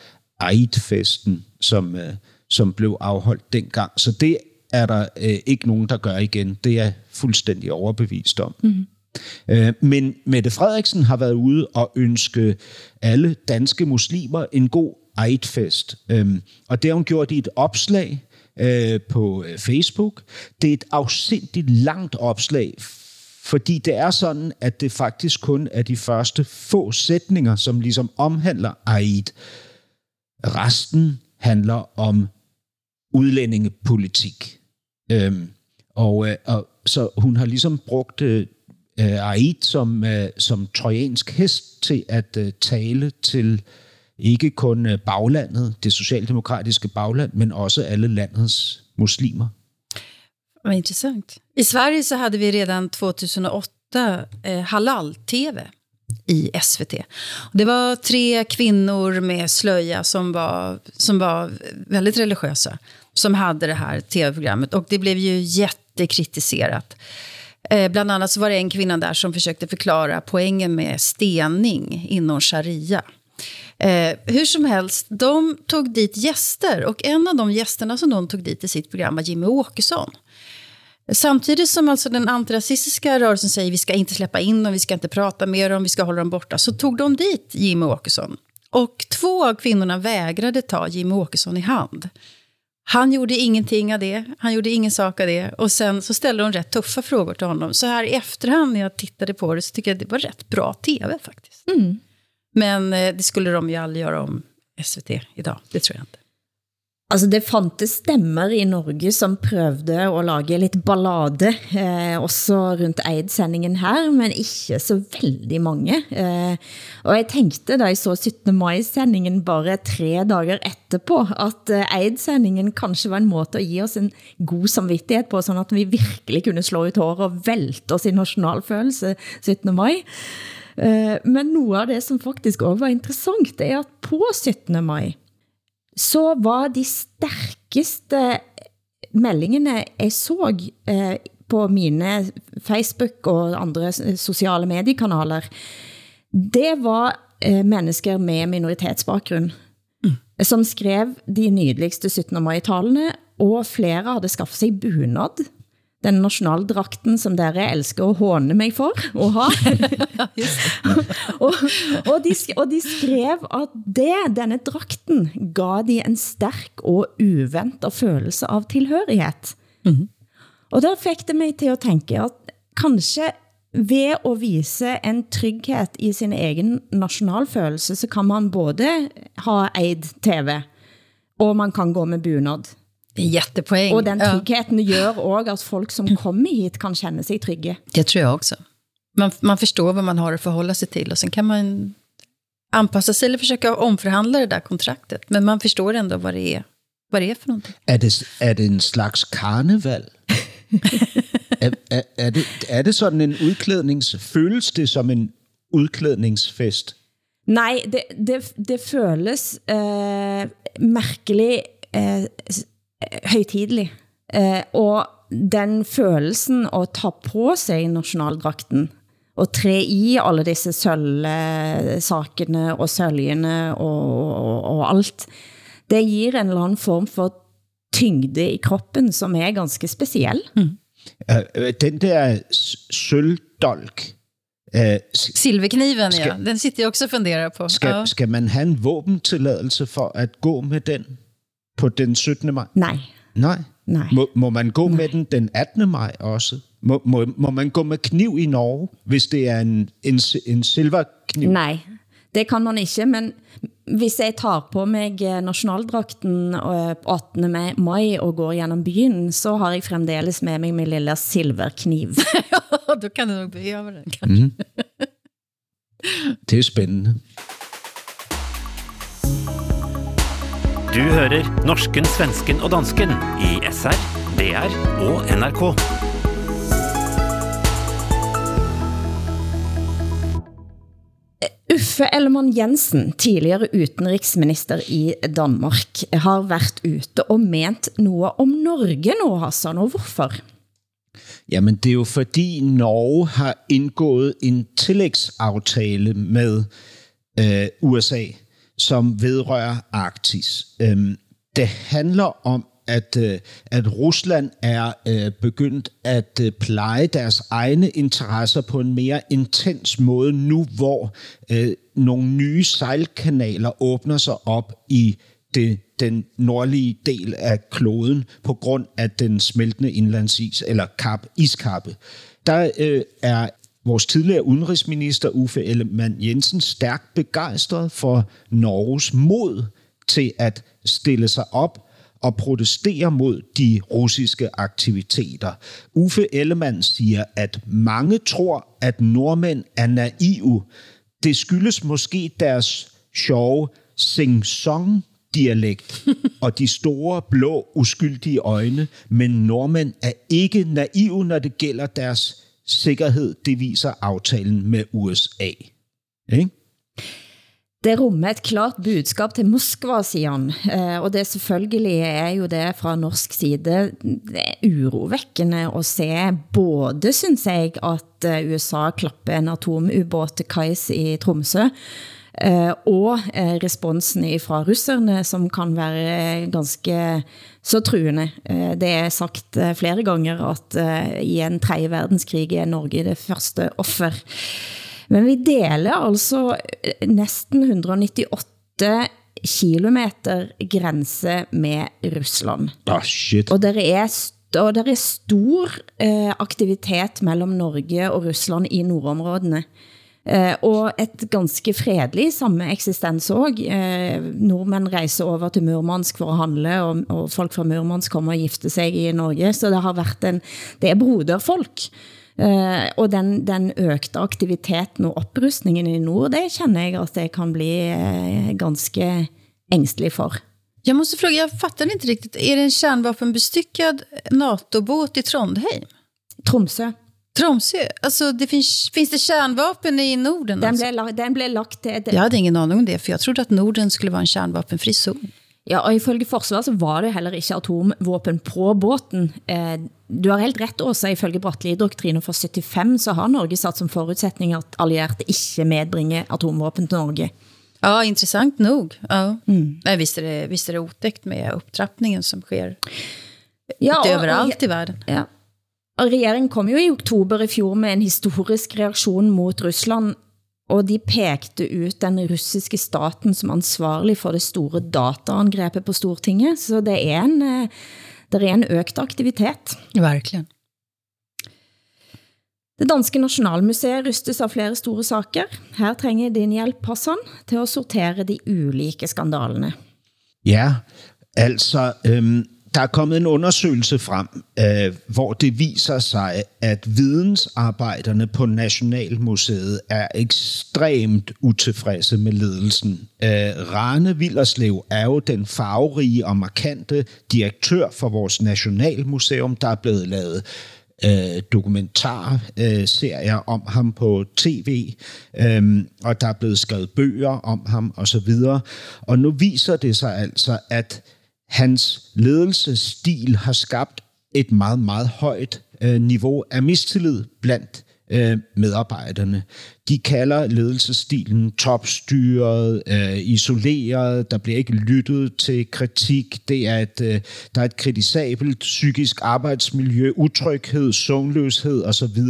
Eid-festen, som, øh, som blev afholdt dengang. Så det er der øh, ikke nogen, der gør igen. Det er jeg fuldstændig overbevist om. Mm. Øh, men Mette Frederiksen har været ude og ønske alle danske muslimer en god Eid-fest. Øh, og det har hun gjort i et opslag øh, på øh, Facebook. Det er et afsindigt langt opslag, fordi det er sådan, at det faktisk kun er de første få sætninger, som ligesom omhandler Eid. Resten handler om udlændingepolitik. Øhm, og, øh, og så hun har ligesom brugt øh, øh, Aid som, øh, som trojansk hest til at øh, tale til ikke kun øh, baglandet, det socialdemokratiske bagland, men også alle landets muslimer. Vad intressant. I Sverige så hade vi redan 2008 eh, halal-tv i SVT. Det var tre kvinnor med slöja som var, som var väldigt religiösa som hade det här tv-programmet. Och det blev ju jättekritiserat. Eh, bland annat så var det en kvinna där som försökte förklara poängen med stening inom sharia. Eh, hur som helst, de tog dit gäster och en av de gästerna som de tog dit i sitt program var Jimmy Åkesson. Samtidigt som alltså den antirasistiska rörelsen säger vi ska inte släppa in dem, vi ska inte prata med dem, vi ska hålla dem borta, så tog de dit Jimmy Åkesson. Och två av kvinnorna vägrade ta Jimmy Åkesson i hand. Han gjorde ingenting av det, han gjorde ingen sak av det. Och sen så ställde hon rätt tuffa frågor till honom. Så här i efterhand när jag tittade på det så tycker jag det var rätt bra tv faktiskt. Mm. Men eh, det skulle de ju aldrig göra om SVT idag, det tror jag inte. Altså, det fantes stemmer i Norge som prøvde at lage lidt ballade, eh, også rundt Eid-sendingen her, men ikke så veldig mange. Eh, og jeg tænkte, da jeg så 17. maj-sendingen bare tre dager etterpå, at eh, Eid-sendingen kanskje var en måte at give os en god samvittighed på, sådan at vi virkelig kunne slå ut hår og vælte os i nationalfølelse 17. maj. Eh, men noget af det, som faktisk også var interessant, det er at på 17. maj, så var de stærkeste meldingene, jeg så eh, på mine Facebook og andre sociale mediekanaler, det var eh, mennesker med minoritetsbakgrund, mm. som skrev de nydeligste 17. maj-talene, og flere havde skaffet sig bunad, den nationaldrakten, som dere elsker at håne mig for at ha. og, og, de, og de skrev at det, denne drakten gav de en stærk og uventet følelse av tilhørighed. Mm. Og der fik det mig til at tænke, at kanskje ved at vise en trygghed i sin egen nationalfølelse, så kan man både ha eid TV, og man kan gå med bunad. Det är jättepoäng. Och den tryggheten ja. gör också att folk som kommer hit kan känna sig trygga. Det tror jag också. Man, man förstår vad man har att förhålla sig till och sen kan man anpassa sig eller försöka omförhandla det där kontraktet. Men man förstår ändå vad det är, vad det är för någonting. Er det, er det en slags karneval? er, er, er, det, er det sådan en udklædnings... Føles det som en udklædningsfest? Nej, det, det, det føles eh, mærkelig eh, s- højtidelig. Eh, og den følelsen at ta på sig nationaldrakten, og tre i alle disse sølvsakene og søljene og, og, og alt, det giver en eller anden form for tyngde i kroppen, som er ganske speciel. Mm. Øh, øh, Den der sølvdolk, s- Silverkniven, Skal- ja. Den sitter jag också och funderar på. skal, ja. skal man have en våbentilladelse for at gå med den på den 17. maj? Nej, Nej. nej. Må, må man gå med den den 18. maj også? Må, må, må man gå med kniv i Norge, hvis det er en, en, en silverkniv? Nej, det kan man ikke, men hvis jeg tar på mig eh, nationaldrakten øh, på 18. ma- maj og går gennem byen, så har jeg fremdeles med mig min lille silverkniv. Då kan du nog behöva den kanske. Det er spændende. Du hører norsken, svensken og dansken i SR, DR og NRK. Uffe Ellemann Jensen, tidligere utenriksminister i Danmark, har været ute og ment noget om Norge nu, Hassan, og hvorfor? Jamen, det er jo fordi Norge har indgået en tillægsaftale med øh, USA, som vedrører Arktis. Øhm, det handler om, at, øh, at Rusland er øh, begyndt at øh, pleje deres egne interesser på en mere intens måde nu, hvor øh, nogle nye sejlkanaler åbner sig op i det, den nordlige del af kloden på grund af den smeltende indlandsis, eller kap, iskappe. Der øh, er vores tidligere udenrigsminister Uffe Ellemann Jensen stærkt begejstret for Norges mod til at stille sig op og protestere mod de russiske aktiviteter. Uffe Ellemann siger, at mange tror, at nordmænd er naive. Det skyldes måske deres sjove sing-song dialekt og de store, blå, uskyldige øjne, men nordmænd er ikke naive, når det gælder deres sikkerhed. Det viser aftalen med USA. Ikke? Det rummer et klart budskab til Moskva, siger han. Eh, Og det selvfølgelig er jo det fra norsk side det er urovækkende at se både, synes jeg, at eh, USA klapper en atomubåt til kajs i Tromsø, og eh, responsen fra russerne, som kan være ganske så truende. Eh, Det er sagt eh, flere ganger, at eh, i en tredje verdenskrig er Norge det første offer. Men vi deler altså eh, næsten 198 kilometer grænse med Rusland. Oh, shit. Og der er, og der er stor eh, aktivitet mellem Norge og Rusland i nordområdene. Eh, og et ganske fredelig samme eksistens også. Eh, nordmænd rejser over til Murmansk for at handle, og, og folk fra Murmansk kommer og gifte sig i Norge. Så det har været en, det er broderfolk. Eh, og den, den økte aktiviteten og oprustningen i nord, det känner jeg at det kan bli eh, ganske ængstelig for. Jag måste fråga, jag fattar inte riktigt. Är det en kärnvapenbestyckad NATO-båt i Trondheim? Tromsø. Tromsø? Alltså, det finns, finns det kärnvapen i Norden? Den alltså? blev, den blev lagt til... Jag hade ingen aning om det, för jag trodde att Norden skulle vara en kärnvapenfri zon. Ja, og ifølge forsvaret så var det heller ikke atomvåpen på båten. Eh, du har helt ret også, ifølge Bratteli-doktrinen fra 75, så har Norge satt som forudsætning at allierede ikke medbringer atomvåpen til Norge. Ja, intressant nog. Ja. Nej, visst, är det, visst är det otäckt med upptrappningen som sker Ja, og- överallt i världen. Ja. Og regeringen kom jo i oktober i fjor med en historisk reaktion mot Rusland, og de pekte ut den russiske staten som ansvarlig for det store dataangrebet på Stortinget, så det er en, eh, det er en økt aktivitet. Verkligen. Det danske Nationalmuseet rystes av flere store saker. Her trænger din hjælp, Hassan, til at sortere de ulike skandalene. Ja, altså, øhm, der er kommet en undersøgelse frem, øh, hvor det viser sig, at vidensarbejderne på Nationalmuseet er ekstremt utilfredse med ledelsen. Øh, Rane Villerslev er jo den farverige og markante direktør for vores Nationalmuseum, der er blevet lavet øh, dokumentarserier om ham på tv, øh, og der er blevet skrevet bøger om ham osv. Og nu viser det sig altså, at hans ledelsesstil har skabt et meget, meget højt øh, niveau af mistillid blandt øh, medarbejderne. De kalder ledelsesstilen topstyret, øh, isoleret, der bliver ikke lyttet til kritik, det er et, øh, der er et kritisabelt psykisk arbejdsmiljø, utryghed, søvnløshed osv.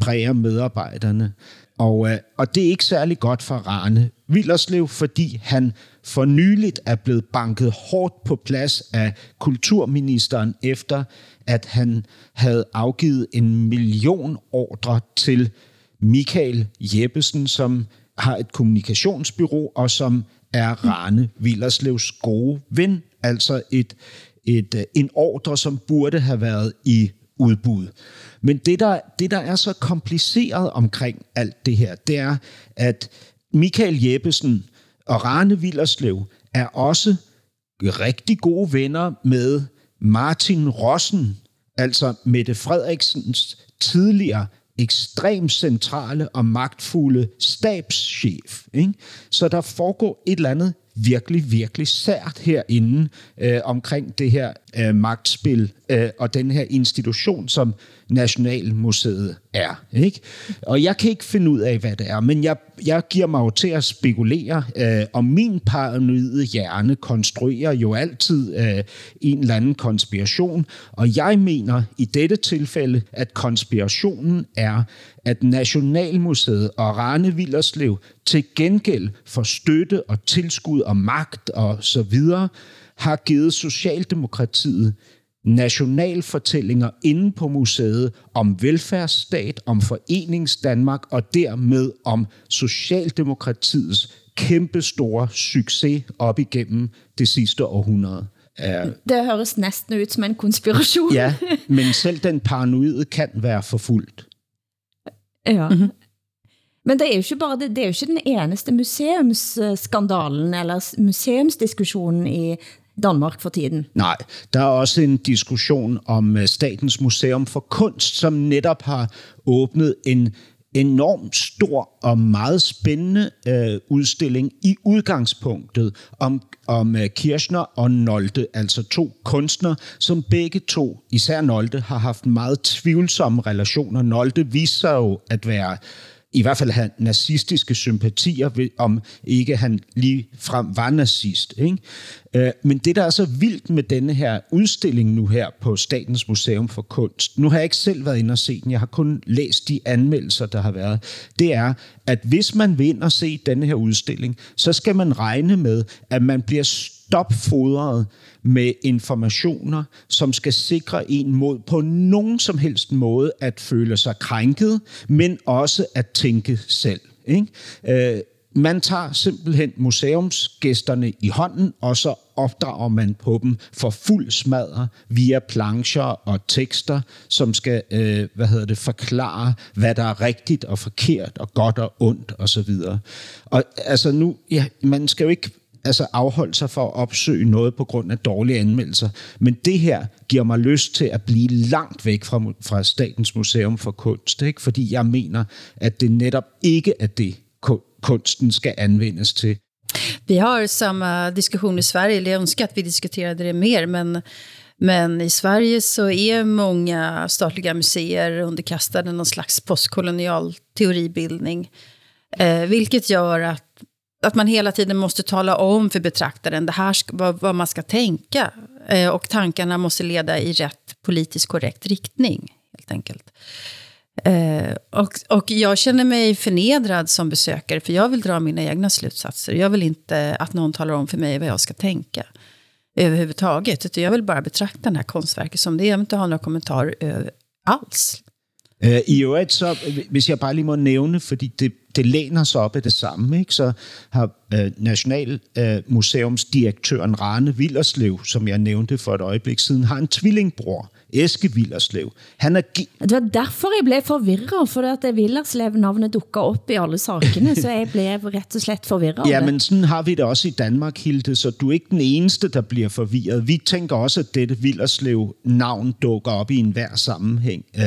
præger medarbejderne. Og, øh, og det er ikke særlig godt for Rane Villerslev, fordi han for nyligt er blevet banket hårdt på plads af kulturministeren efter, at han havde afgivet en million ordre til Michael Jeppesen, som har et kommunikationsbyrå, og som er Rane Villerslevs gode ven. Altså et, et, øh, en ordre, som burde have været i udbud. Men det der, det, der er så kompliceret omkring alt det her, det er, at Michael Jeppesen og Rane Villerslev er også rigtig gode venner med Martin Rossen, altså Mette Frederiksens tidligere ekstremt centrale og magtfulde stabschef. Ikke? Så der foregår et eller andet virkelig, virkelig sært herinde øh, omkring det her øh, magtspil øh, og den her institution, som Nationalmuseet er. Ikke? Og jeg kan ikke finde ud af, hvad det er, men jeg, jeg giver mig jo til at spekulere, øh, og min paranoide hjerne konstruerer jo altid øh, en eller anden konspiration, og jeg mener i dette tilfælde, at konspirationen er, at Nationalmuseet og Rane Villerslev til gengæld for støtte og tilskud og magt og så videre, har givet Socialdemokratiet nationalfortællinger inde på museet om velfærdsstat, om foreningsdanmark og dermed om Socialdemokratiets kæmpestore succes op igennem det sidste århundrede. Det høres næsten ud som en konspiration. ja, men selv den paranoide kan være forfulgt. Ja. Mm-hmm. Men det er jo ikke bare det, det er jo ikke den eneste museumsskandalen eller museumsdiskussionen i Danmark for tiden. Nej, der er også en diskussion om øh, Statens Museum for Kunst, som netop har åbnet en enormt stor og meget spændende øh, udstilling i udgangspunktet om, om øh, Kirchner og Nolte, altså to kunstnere, som begge to, især Nolte, har haft meget tvivlsomme relationer. Nolte viser jo at være i hvert fald have nazistiske sympatier, om ikke han lige frem var nazist. Ikke? Øh, men det, der er så vildt med denne her udstilling nu her på Statens Museum for Kunst, nu har jeg ikke selv været inde og se den, jeg har kun læst de anmeldelser, der har været, det er, at hvis man vil ind og se denne her udstilling, så skal man regne med, at man bliver stopfodret med informationer, som skal sikre en mod på nogen som helst måde at føle sig krænket, men også at tænke selv. Ikke? Øh, man tager simpelthen museumsgæsterne i hånden, og så opdrager man på dem for fuld smadre via plancher og tekster, som skal øh, hvad hedder det, forklare, hvad der er rigtigt og forkert og godt og ondt osv. Og, og altså nu, ja, man skal jo ikke altså afholde sig for at opsøge noget på grund af dårlige anmeldelser. Men det her giver mig lyst til at blive langt væk fra, fra Statens Museum for Kunst, ikke? fordi jeg mener, at det netop ikke er det, kunsten skal anvendes til. Vi har samma uh, diskussion i Sverige, eller jag önskar att vi diskuterade det mer, men, men i Sverige så är många statliga museer underkastade någon slags postkolonial teoribildning. Eh, vilket gör att att man hela tiden måste tala om för betraktaren det här vad, vad man ska tänka. Eh, och tankarna måste leda i rätt politiskt korrekt riktning, helt enkelt. Eh, och, och jag känner mig förnedrad som besökare, för jag vill dra mina egna slutsatser. Jag vill inte att någon talar om för mig vad jag ska tänka överhuvudtaget. Utan jag vill bara betrakta den här konstverket som det. Jag vill inte ha några kommentarer alls. Uh, I øvrigt så, hvis jeg bare lige må nævne, fordi det, det læner sig op af det samme. Ikke? Så har øh, Nationalmuseumsdirektøren øh, Rane Villerslev, som jeg nævnte for et øjeblik siden, har en tvillingbror, Eske Villerslev. Han er det var derfor jeg blev forvirret, for at Villerslev-navnet dukker op i alle sakene, så jeg blev rett og slett forvirret. Ja, men sådan har vi det også i Danmark, Hilde, så du er ikke den eneste, der bliver forvirret. Vi tænker også, at dette Villerslev-navn dukker op i enhver sammenhæng. Øh,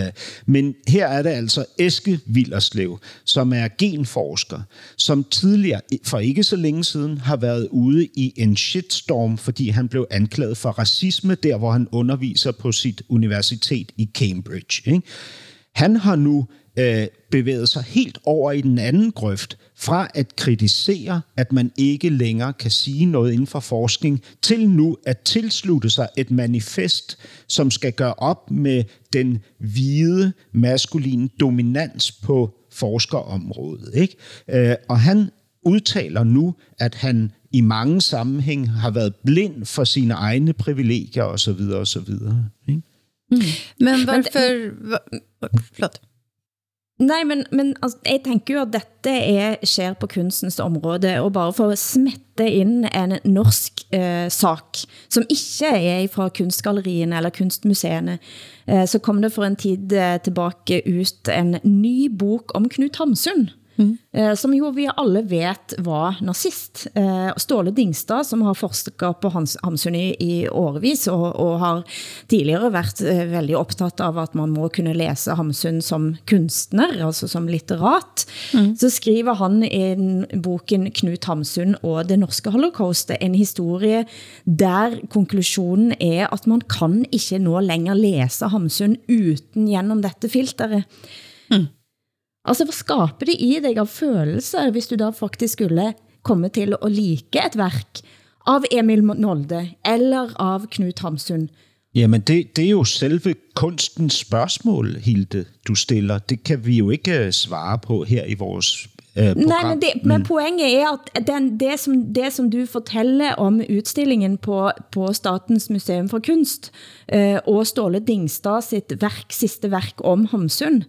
men her er det altså Eske Villerslev, som er genforsker, som tidligere, for ikke så længe siden, har været ude i en shitstorm, fordi han blev anklaget for racisme, der hvor han underviser på sit universitet i Cambridge. Ikke? Han har nu øh, bevæget sig helt over i den anden grøft, fra at kritisere, at man ikke længere kan sige noget inden for forskning, til nu at tilslutte sig et manifest, som skal gøre op med den hvide maskuline dominans på forskerområdet. Ikke? Øh, og han udtaler nu, at han i mange sammenhæng har været blind for sine egne privilegier osv. osv. Ikke? Mm. Men varför... Förlåt. Nej, men, men altså, jeg tænker jo, at dette er, sker på kunstens område, og bare for at smette ind en norsk eh, sak, som ikke er fra kunstgalleriene eller kunstmuseerne, eh, så kom det for en tid eh, tilbage ut en ny bok om Knut Hamsun. Mm. Eh, som jo vi alle vet var nazist. Eh, Ståle Dingstad, som har forsket på Hans, Hamsun i, i årvis, og, og har tidligere været eh, veldig optaget av at man må kunne læse Hamsun som kunstner, altså som litterat, mm. så skriver han i boken Knut Hamsun og det norske holocaustet en historie, der konklusionen er, at man kan ikke nå længere læse Hamsun uten gennem dette filteret. Mm. Altså, hvad skaber det i dig av følelser, hvis du da faktisk skulle komme til at like et værk av Emil Nolde eller av Knut Hamsun? Jamen, det, det er jo selve kunstens spørgsmål, Hilde, du stiller. Det kan vi jo ikke svare på her i vores eh. Nej, men, det, men poenget er, at den, det, som, det som du fortæller om udstillingen på, på Statens Museum for Kunst, eh, og Ståle Dingstad sitt verk, siste verk om Hamsun,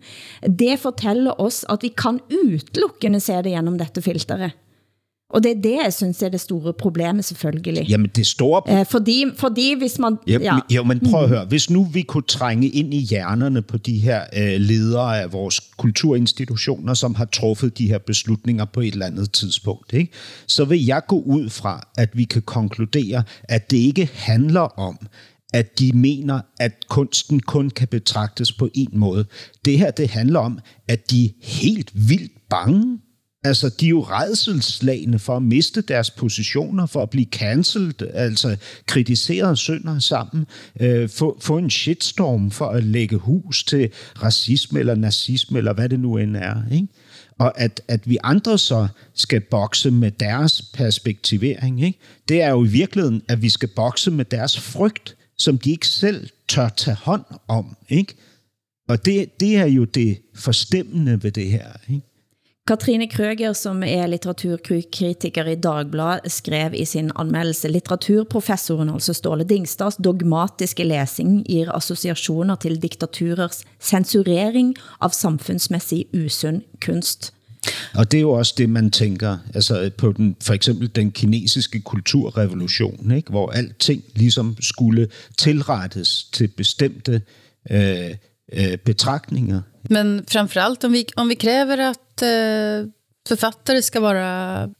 det fortæller os, at vi kan utelukkende se det gennem dette filteret. Og det er det, jeg synes er det store problemet selvfølgelig. Jamen det store... Eh, fordi, fordi hvis man... Ja, ja. Jo, men prøv at høre. Hvis nu vi kunne trænge ind i hjernerne på de her øh, ledere af vores kulturinstitutioner, som har truffet de her beslutninger på et eller andet tidspunkt, ikke? så vil jeg gå ud fra, at vi kan konkludere, at det ikke handler om, at de mener, at kunsten kun kan betragtes på en måde. Det her, det handler om, at de er helt vildt bange Altså, de er jo redselslagende for at miste deres positioner, for at blive cancelled, altså kritiseret sønder sammen, øh, få, få en shitstorm for at lægge hus til racisme eller nazisme, eller hvad det nu end er. Ikke? Og at, at vi andre så skal bokse med deres perspektivering, ikke? det er jo i virkeligheden, at vi skal bokse med deres frygt, som de ikke selv tør tage hånd om. Ikke? Og det, det er jo det forstemmende ved det her. Ikke? Katrine Krøger, som er litteraturkritiker i Dagblad, skrev i sin anmeldelse, litteraturprofessoren, altså Ståle Dingstads dogmatiske læsning gir associationer til diktaturers censurering av samfundsmæssig usund kunst. Og det er jo også det, man tænker altså øh, på den, for eksempel den kinesiske kulturrevolution, ikke? hvor alting ligesom skulle tilrettes til bestemte øh, øh, betragtninger. Men framförallt om vi, om vi kräver att eh, författare ska vara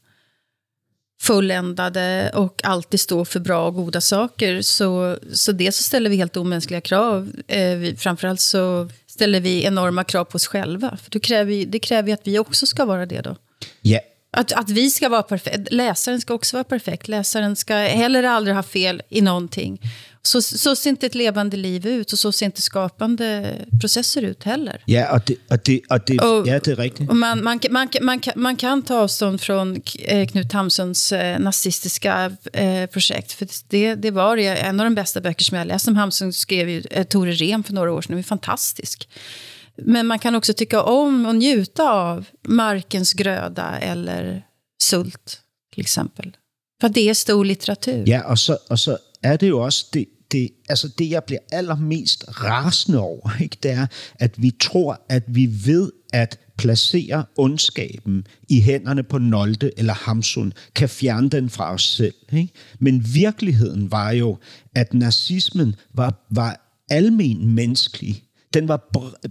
fulländade och alltid stå för bra och goda saker, så, så det så ställer vi helt omänskliga krav. Eh, vi, framförallt så ställer vi enorma krav på oss själva. För det kräver, det kräver att vi också ska vara det då. Ja. Att, att vi ska vara perfekt. Läsaren ska också vara perfekt. Läsaren ska heller aldrig ha fel i någonting. Så, så ser inte ett levande liv ut och så ser inte skapande processer ut heller. Ja, och det, och det, och det, och, ja, det är riktigt. Och man, man, man, man, man kan ta avstånd från eh, Knut Hamsuns eh, nazistiska eh, projekt. För det, det var en av de bästa böcker som jag läst. Som Hamsun skrev ju eh, Tore Rem för några år sedan. Den är fantastisk. Men man kan också tycka om och njuta av Markens gröda eller Sult till exempel. För det är stor litteratur. Ja, og så, og så er det jo også, det, det, altså det, jeg bliver allermest rasende over, ikke, det er, at vi tror, at vi ved at placere ondskaben i hænderne på Nolde eller Hamsun, kan fjerne den fra os selv. Ikke? Men virkeligheden var jo, at nazismen var, var almen menneskelig. Den var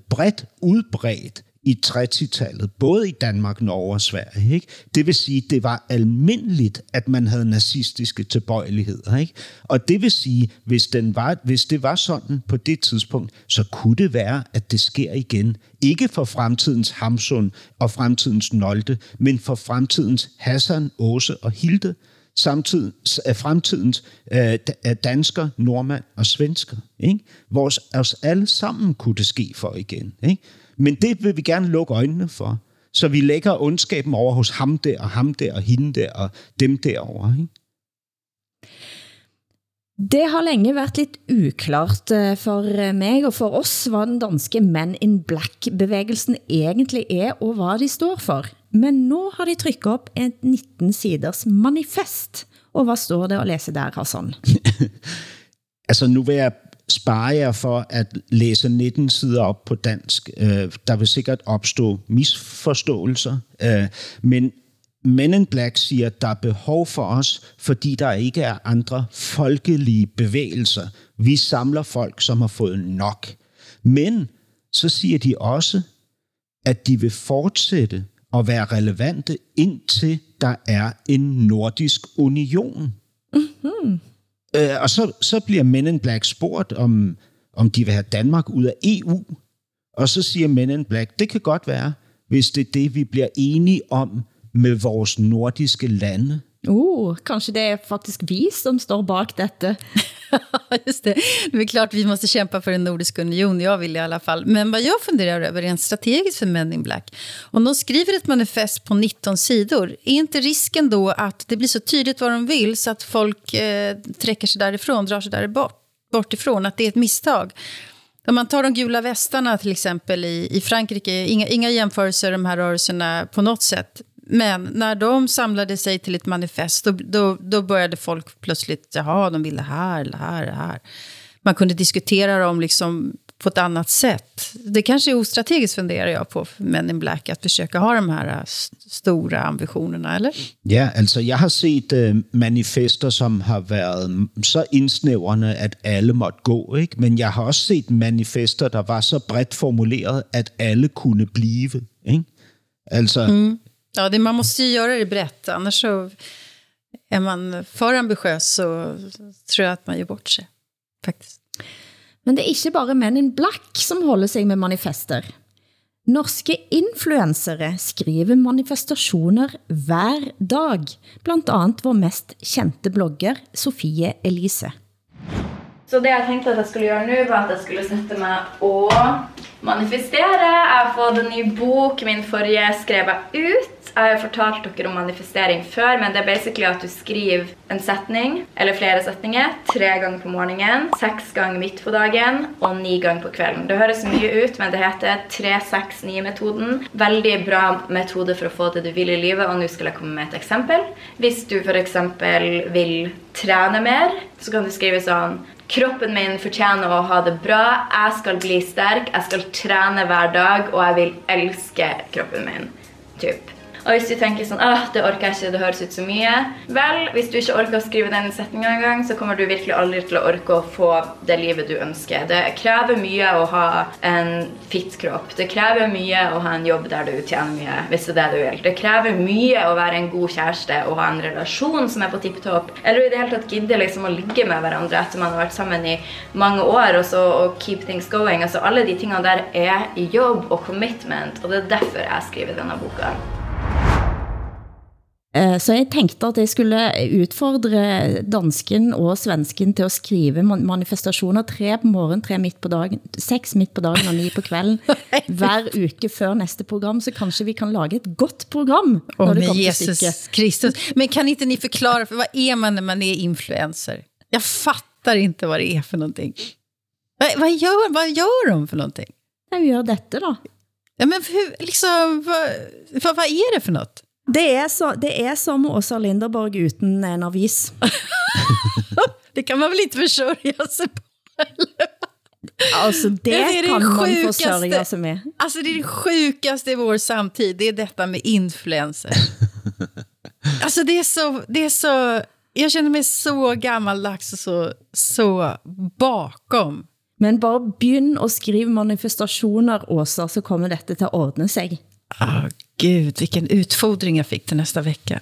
bredt udbredt i 30-tallet, både i Danmark, Norge og Sverige. Ikke? Det vil sige, det var almindeligt, at man havde nazistiske tilbøjeligheder. Ikke? Og det vil sige, hvis, den var, hvis det var sådan på det tidspunkt, så kunne det være, at det sker igen. Ikke for fremtidens Hamsun og fremtidens Nolte, men for fremtidens Hassan, Åse og Hilde, samtidig, fremtidens øh, dansker, nordmand og svensker. Ikke? Vores os alle sammen kunne det ske for igen. Ikke? Men det vil vi gerne lukke øjnene for. Så vi lægger ondskaben over hos ham der, og ham der, og hende der, og dem derovre. Ikke? Det har længe været lidt uklart øh, for øh, mig og for os, hvad den danske Men in Black-bevægelsen egentlig er, og hvad de står for. Men nu har de trykket op et 19-siders manifest. Og hvad står det at læse der, Hassan? altså, nu vil jeg spare jer for at læse 19 sider op på dansk. Øh, der vil sikkert opstå misforståelser, øh, men Men in Black siger, at der er behov for os, fordi der ikke er andre folkelige bevægelser. Vi samler folk, som har fået nok. Men så siger de også, at de vil fortsætte at være relevante, indtil der er en nordisk union. Mm-hmm. Øh, og så, så bliver Men in Black spurgt, om, om de vil have Danmark ud af EU. Og så siger Men in Black, det kan godt være, hvis det er det, vi bliver enige om med vores nordiske lande. Oh, kanske det är faktiskt vi som står bak detta. Just det. Det är klart vi måste kämpa för en nordisk union, jag vill i alla fall. Men vad jag funderar över rent strategiskt för Men in Black, om de skriver ett manifest på 19 sidor, är inte risken då att det blir så tydligt vad de vill så att folk eh, träcker sig därifrån, drar sig där bort, bort ifrån, att det är ett misstag? Om man tar de gula västarna till exempel i, i Frankrike, inga, inga jämförelser de här rörelserna på något sätt. Men när de samlade sig till ett manifest, då, då, då började folk plötsligt, jaha, de vill det här, det här, det här. Man kunde diskutera dem liksom på ett annat sätt. Det kanske är ostrategiskt funderar jag på för Men in Black att försöka ha de här äh, stora ambitionerna, eller? Ja, alltså jag har sett uh, manifester som har varit så insnävrande att alla måtte gå, ikke? men jag har också sett manifester der var så brett formulerede, at alle kunne blive. Ikke? Altså, mm. Ja, det, man måste ju göra det brett, annars så är man för ambitiös så tror jag att man gör bort sig. Faktiskt. Men det är inte bara Men in Black som håller sig med manifester. Norske influencere skriver manifestationer hver dag, blandt andet vår mest kända blogger, Sofie Elise. Så det jeg tenkte at jeg skulle gjøre nå, var at jeg skulle sette meg og manifestere. Jeg har fått en ny bok. Min forrige skrev jeg ut. Jeg har fortalt dere om manifestering før, men det er basically at du skriver en setning, eller flere setninger, tre ganger på morgenen, seks ganger midt på dagen og ni ganger på kvelden. Det høres mye ut, men det heter 3-6-9-metoden. Veldig bra metode for å få det du vil i livet, og nå skal jeg komme med et eksempel. Hvis du for eksempel vil trene mer, så kan du skrive sånn Kroppen min fortjener å ha det bra. Jeg skal bli sterk, jeg skal trene hver dag, og jeg vil elske kroppen min. Typ. Og hvis du tenker sånn ah, det orker jeg ikke, det høres ut så mye Vel, hvis du ikke orker å skrive den setningen engang, så kommer du virkelig aldri til å orke å få det livet du ønsker. Det krever mye å ha en fit kropp. Det krever mye å ha en jobb der du tjener mye, hvis det er det du vil. Det krever mye å være en god kjæreste og ha en relasjon som er på tipp topp. Eller i det hele tatt gidde liksom å ligge med hverandre etter man har vært sammen i mange år, og så og keep things going. Altså Alle de tingene der er jobb og commitment, og det er derfor jeg skriver denne boka. Eh, så jeg tænkte, at jeg skulle udfordre dansken og svensken til at skrive manifestationer tre på morgen, tre midt på dagen, seks midt på dagen og ni på kvelden, hver uke før næste program, så kanskje vi kan lage et godt program. Åh, oh, men Jesus Kristus. Men kan inte ni förklara, för vad är man när man är influencer? Jag fattar inte vad det är för någonting. Vad, vad, gör, vad gör de för någonting? De gör detta då. Ja, men hur, liksom, vad, vad, vad är det för något? Det er, så, det er som Åsa Linderborg uten en avis. Det kan man väl inte försörja sig på? Altså, det, är kan man sjukaste- forsørge sig med. Alltså det är det sjukaste i vår samtid, det är detta med influencer. alltså det är så, det är så, jag känner mig så gammaldags och så, så bakom. Men bare begynn at skrive manifestationer, Åsa, så kommer dette til at ordne sig. Ah, Gud, vilken utfodring jag fick till nästa vecka.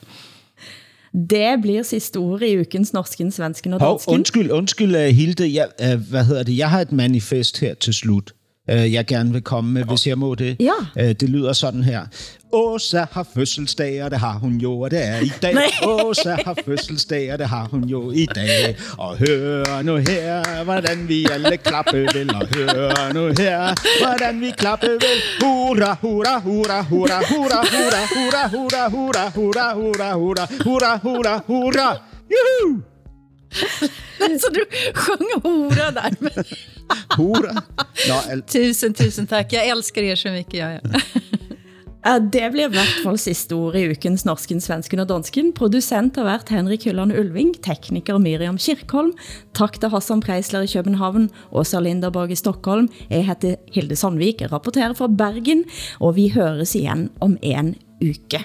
Det blir sidste ord i ukens norsken, svensken og Hov, dansken. undskyld, undskyld, uh, Hilde. Jeg, uh, hvad hedder det? Jeg har et manifest her til slut, uh, jeg gerne vil komme med, hvis jeg må det. Ja. Uh, det lyder sådan her. Åsa har fødselsdag, og det har hun jo, og det er i dag. Åsa har fødselsdag, og det har hun jo i dag. Og hør nu her, hvordan vi alle klappe vil. Og hør nu her, hvordan vi klappe vil. Hurra, hurra, hurra, hurra, hurra, hurra, hurra, hurra, hurra, hurra, hurra, hurra, hurra, hurra, hurra. Juhu! Så du sjöng hora där. Nå, al- tusen, tusen tack. Jag älskar er så mycket. Jag, jag. Ja, det bliver i hvert fall sidste ord i ukens norsken, svensken og dansken. Producent har været Henrik Hylland Ulving, tekniker Miriam Kirkholm, tak til Hassan Preisler i København, Åsa Linderborg i Stockholm. Jeg heter Hilde Sandvik, rapporterer fra Bergen, og vi høres igen om en uke.